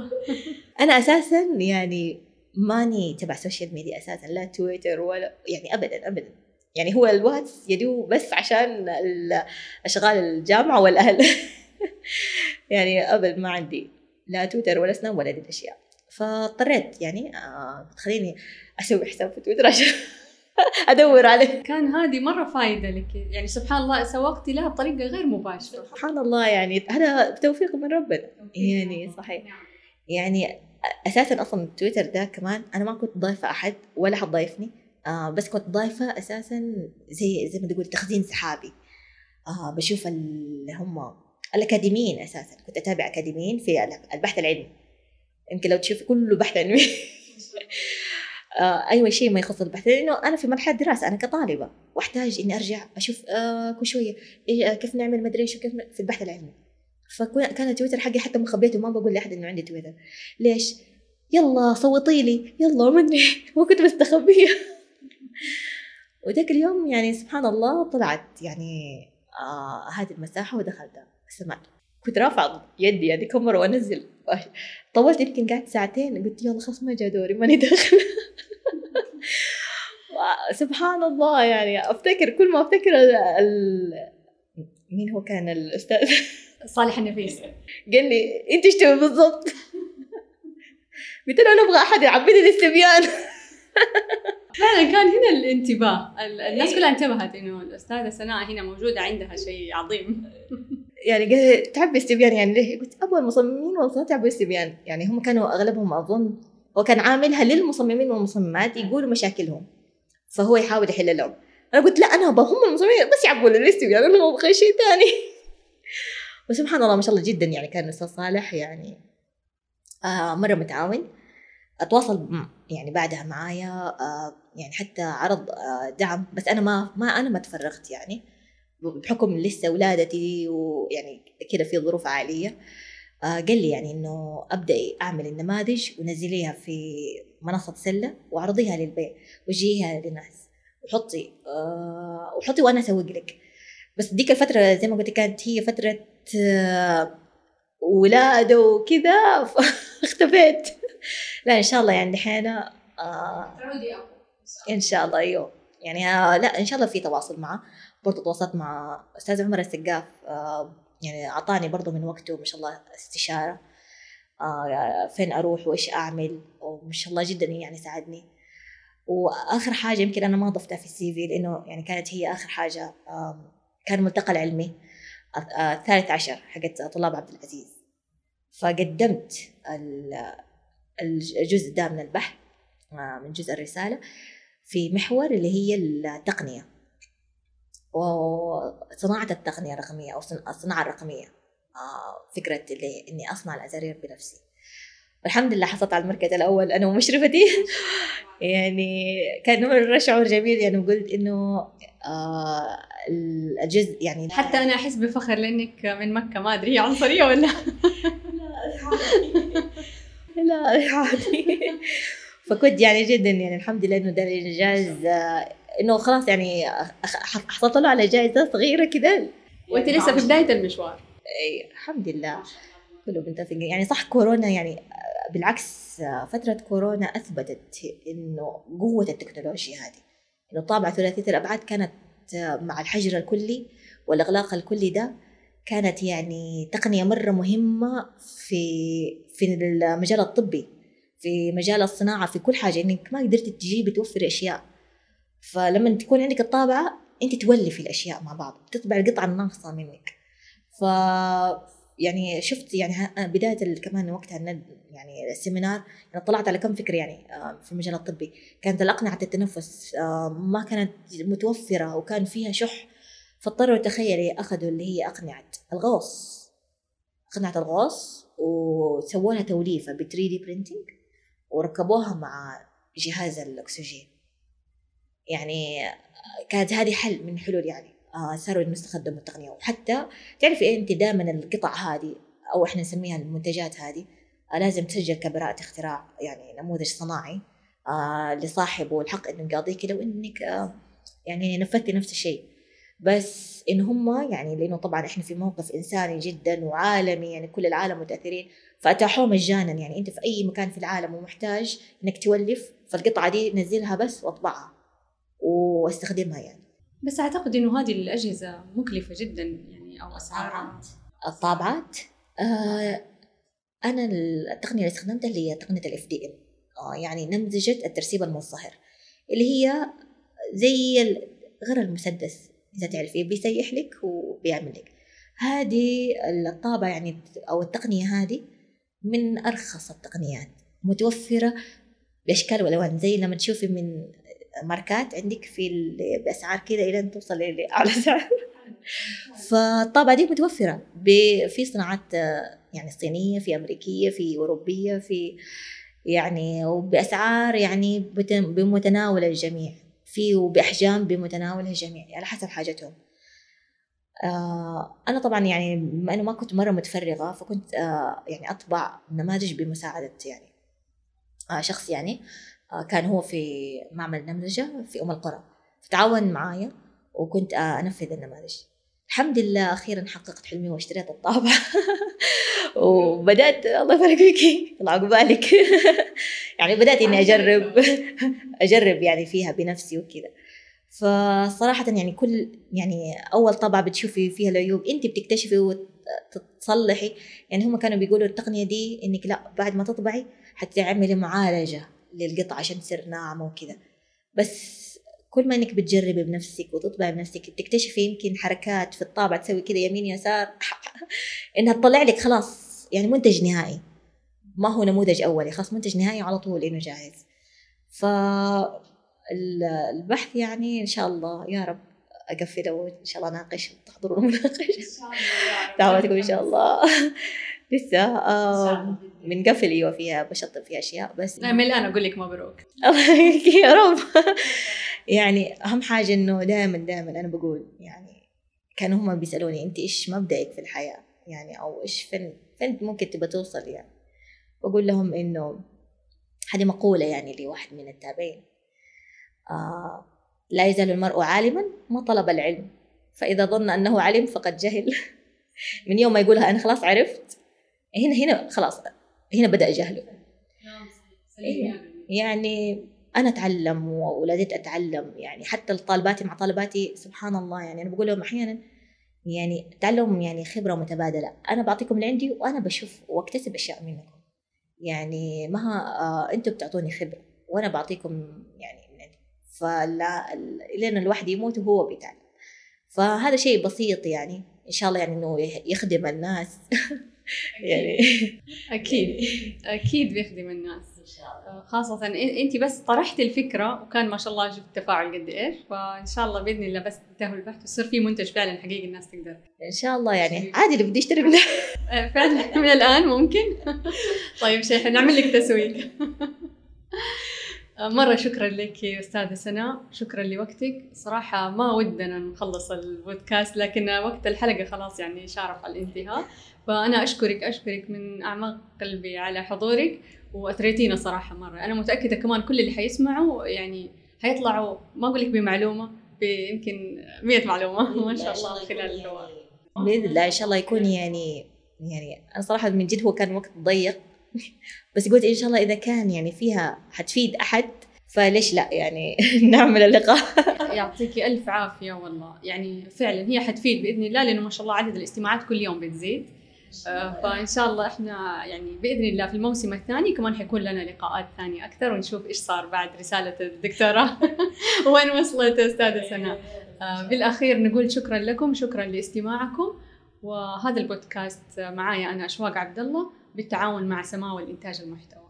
أنا أساسا يعني ماني تبع social media أساسا لا تويتر ولا يعني ابدا ابدا. يعني هو الواتس يدو بس عشان أشغال الجامعة والأهل. يعني ابد ما عندي لا تويتر ولا سناب ولا دي الأشياء. فاضطريت يعني آه تخليني أسوي حساب في تويتر عشان أدور عليه. كان هذه مرة فايدة لك. يعني سبحان الله سوقتي لها بطريقة غير مباشرة. سبحان الله يعني هذا توفيق من ربنا. يعني صحيح. يعني أساسا أصلا تويتر ده كمان أنا ما كنت ضايفة أحد ولا حد ضايفني. آه بس كنت ضايفة أساسا زي زي ما تقول تخزين سحابي. آه بشوف اللي هم الأكاديميين أساسا. كنت أتابع أكاديميين في البحث العلمي. يمكن لو تشوف كله بحث علمي. آه اي شيء ما يخص البحث. لأنه أنا في مرحلة دراسة أنا كطالبة وأحتاج إني أرجع أشوف آه كل شوية إيه كيف نعمل مدري إيش كيف في البحث العلمي. فكان التويتر حقي حتى مخبيته ما بقول لأحد إنه عندي تويتر. ليش؟ يلا صوتي لي. يلا ما أدري وكنت مستخبية. وذاك اليوم يعني سبحان الله طلعت يعني آه هذه المساحة ودخلتها. سمعت. كنت رافعة يدي يعني كم مرة وأنزل. طولت يمكن قعدت ساعتين قلت يلا خلاص ما جاء دوري ماني داخل. سبحان الله يعني أفتكر كل ما أفتكر ال... مين هو كان الأستاذ؟ صالح النفيس. قال لي أنت إيش تبي بالضبط؟ قلت له أنا أبغى أحد يعبي لي الاستبيان فعلا كان هنا الانتباه. الناس كلها انتبهت إنه الأستاذة سناء هنا موجودة عندها شيء عظيم. يعني قال تعبي استبيان. يعني ليه؟ قلت أبغى المصممين والمصممات يعبوا استبيان. يعني هم كانوا أغلبهم أظن هو كان عاملها للمصممين والمصممات يقولوا مشاكلهم فهو يحاول يحل لهم أنا قلت لا أنا أبغى هم المصممين بس يعبوا الاستبيان أنا ما أبغى شيء ثاني. وسبحان الله ما شاء الله جدا يعني كان الأستاذ صالح يعني آه مرة متعاون. أتواصل يعني بعدها معايا آه يعني حتى عرض آه دعم بس أنا ما ما أنا ما تفرغت يعني. بحكم لسه ولادتي ويعني كذا في ظروف عائلية. آه قال لي يعني إنه أبدأ أعمل النماذج ونزليها في منصة سلة واعرضيها للبيع وجيها للناس. وحطي آه وحطي وأنا أسوق لك. بس ديك الفترة زي ما قلت كانت هي فترة آه ولادة وكذا اختفيت. لا إن شاء الله يعني دحين آه إن شاء الله أيوه. يعني آه لا إن شاء الله في تواصل معه. برضه تواصلت مع أستاذ عمر السقاف آه يعني أعطاني برضه من وقته ما شاء الله استشارة آه فين أروح وإيش أعمل وما شاء الله جدا يعني ساعدني. وآخر حاجة يمكن أنا ما ضفتها في السي في لأنه يعني كانت هي آخر حاجة آه كان الملتقى العلمي الثالث عشر حقت طلاب عبد العزيز. فقدمت الجزء ده من البحث من جزء الرسالة في محور اللي هي التقنية. وصناعة التقنية الرقمية أو الصناعة الرقمية. فكرة اللي إني أصنع الأزارير بنفسي. والحمد لله حصلت على المركز الأول أنا ومشرفتي يعني كان مرة شعور جميل. يعني قلت إنه آه الجزء يعني حتى أنا أحس بفخر لأنك من مكة. ما أدري هي عنصرية ولا لا. عادي. فكنت يعني جدا يعني الحمد لله إنه ده الانجاز آه، إنه خلاص يعني حصلت له على جائزة صغيرة كده. وأنت لسه في بداية المشوار. أي، الحمد لله. كله بنتفق يعني صح كورونا يعني بالعكس فترة كورونا أثبتت إنه قوة التكنولوجيا هذه. إنه طابعة ثلاثية الأبعاد كانت مع الحجر الكلي والإغلاق الكلي ده كانت يعني تقنية مرة مهمة في في المجال الطبي في مجال الصناعة في كل حاجة. إنك ما قدرت تجيبي توفري أشياء. فلما تكون عندك الطابعة أنت تولفي الأشياء مع بعض تطبع القطعة الناقصة منك. ف يعني شفت يعني ه- بداية كمان وقتها يعني ال seminar يعني طلعت على كم فكرة يعني آه، في المجال الطبي. كانت الأقنعة التنفس آه، ما كانت متوفرة وكان فيها شح. فاضطروا تخيلي أخذوا اللي هي أقنعة الغوص. أقنعة الغوص وسووا لها توليفة ب 3D printing وركبوها مع جهاز الأكسجين. يعني كانت هذه حل من حلول يعني آه صاروا إنه استخدموا التقنية وحتى تعرفي أنت دائما القطع هذه أو إحنا نسميها المنتجات هذه آه لازم تسجل كبراءة اختراع يعني نموذج صناعي آه لصاحبه الحق إنه يقاضيك لو آه يعني نفذتي نفس الشيء. بس إن هم يعني لأنه طبعا إحنا في موقف إنساني جدا وعالمي يعني كل العالم متأثرين فأتاحوه مجانا. يعني أنت في أي مكان في العالم ومحتاج إنك تولف فالقطعة دي نزلها بس وأطبعها. واستخدمها يعني. بس أعتقد إنه هذه الأجهزة مكلفة جدا يعني أو أسعارها. الطابعات آه أنا التقنية اللي استخدمتها اللي هي تقنية الاف دي ام آه يعني نمذجة الترسيب المنصهر اللي هي زي غير المسدس إذا تعرفي بيسيح لك وبيعمل لك. هذه الطابعه يعني أو التقنية هذه من أرخص التقنيات متوفرة بأشكال وألوان زي لما تشوفي من ماركات عندك في بأسعار كذا إلى أن توصل لاعلى سعر. فالطابعه دي متوفرة ب- في صناعات آه، يعني صينية في أمريكية في أوروبية في يعني وبأسعار يعني بمتناول الجميع في وبأحجام بمتناول الجميع على حسب حاجتهم. آه أنا طبعا يعني بما انه ما كنت مرة متفرغة فكنت آه يعني أطبع نماذج بمساعدة يعني شخص يعني. آه كان هو في معمل نمذجه في أم القرى. فتعاون معايا وكنت آه أنفذ النماذج. الحمد لله أخيرا حققت حلمي واشتريت الطابعه وبدأت الله يبارك فيكي الله عقبالك يعني بدأت إني أجرب أجرب يعني فيها بنفسي وكذا. فصراحة يعني كل يعني أول طبعة بتشوفي فيها العيوب أنت بتكتشفي وتصلحي يعني هم كانوا بيقولوا التقنية دي إنك لا بعد ما تطبعي حتعملي معالجة. للقطعة عشان تصير ناعمة وكذا. بس كل ما انك بتجربي بنفسك وتطبعي بنفسك بتكتشفي يمكن حركات في الطابعة تسوي كذا يمين يسار إنها تطلع لك خلاص يعني منتج نهائي. ما هو نموذج أولي خلاص منتج نهائي على طول إنه جاهز. ف ال- البحث يعني إن شاء الله يا رب أقفله وإن شاء الله أناقش تحضرون المناقشة. دعواتكم إن شاء الله. لسه آه بنقفل أيوه فيها بشطب فيها أشياء بس. من الآن أقول لك مبروك يا رب. يعني أهم حاجة إنه دائما دائما أنا بقول يعني كانوا هم بيسألوني أنت إيش مبدأك في الحياة؟ يعني أو إيش فين فين ممكن تبى توصل يعني. بقول لهم إنه هذه مقولة يعني لواحد من التابعين. آه لا يزال المرء عالما ما طلب العلم. فإذا ظن أنه علم فقد جهل. من يوم ما يقولها أنا خلاص عرفت. هنا هنا خلاص هنا بدأ جهله. يعني أنا أتعلم زلت أتعلم يعني حتى طالباتي مع طالباتي سبحان الله يعني أنا بقول لهم أحيانا يعني تعلم يعني خبرة متبادلة. أنا بعطيكم اللي عندي وأنا بشوف وأكتسب أشياء منكم. يعني ما آه أنتم بتعطوني خبرة وأنا بعطيكم يعني من عندي. فلا لين الواحد يموت وهو بيتعلم. فهذا شيء بسيط يعني إن شاء الله يعني إنه يخدم الناس. يعني أكيد. أكيد. بيخدم الناس. آه، خاصة انت بس طرحتي الفكرة وكان ما شاء الله شفت تفاعل قد إيش فإن شاء الله بإذن الله بس تنتهوا البحث ويصير في منتج فعلا حقيقي الناس تقدر. إن شاء الله يعني. عادي اللي بده يشتري منه آه، فعلا من الآن ممكن. طيب شيخ نعمل لك تسويق. مرة شكرا لك أستاذة سناء. شكرا لوقتك. صراحة ما ودنا نخلص البودكاست لكن وقت الحلقة خلاص يعني شارف على الانتهاء. فأنا أشكرك أشكرك من أعماق قلبي على حضورك وأثريتينا صراحة مرة. أنا متأكدة كمان كل اللي حيسمعوا يعني حيطلعوا ما أقول لك بمعلومة يمكن 100 معلومة ما شاء الله خلال الحوار. بإذن الله إن شاء الله يكون يعني يعني أنا صراحة من جد هو كان وقت ضيق. بس قلت إن شاء الله إذا كان يعني فيها حتفيد أحد فليش لا يعني نعمل اللقاء. يعطيكي ألف عافية والله. يعني فعلا هي حتفيد بإذن الله لأنه ما شاء الله عدد الاستماعات كل يوم بتزيد. فإن شاء الله إحنا يعني بإذن الله في الموسم الثاني كمان حيكون لنا لقاءات ثانية أكثر ونشوف إيش صار بعد رسالة الدكتوراه وين وصلت أستاذة سناء؟ آه، بالأخير نقول شكرا لكم شكرا لاستماعكم. وهذا البودكاست معايا أنا أشواق عبد الله بالتعاون مع سماوه لانتاج المحتوى.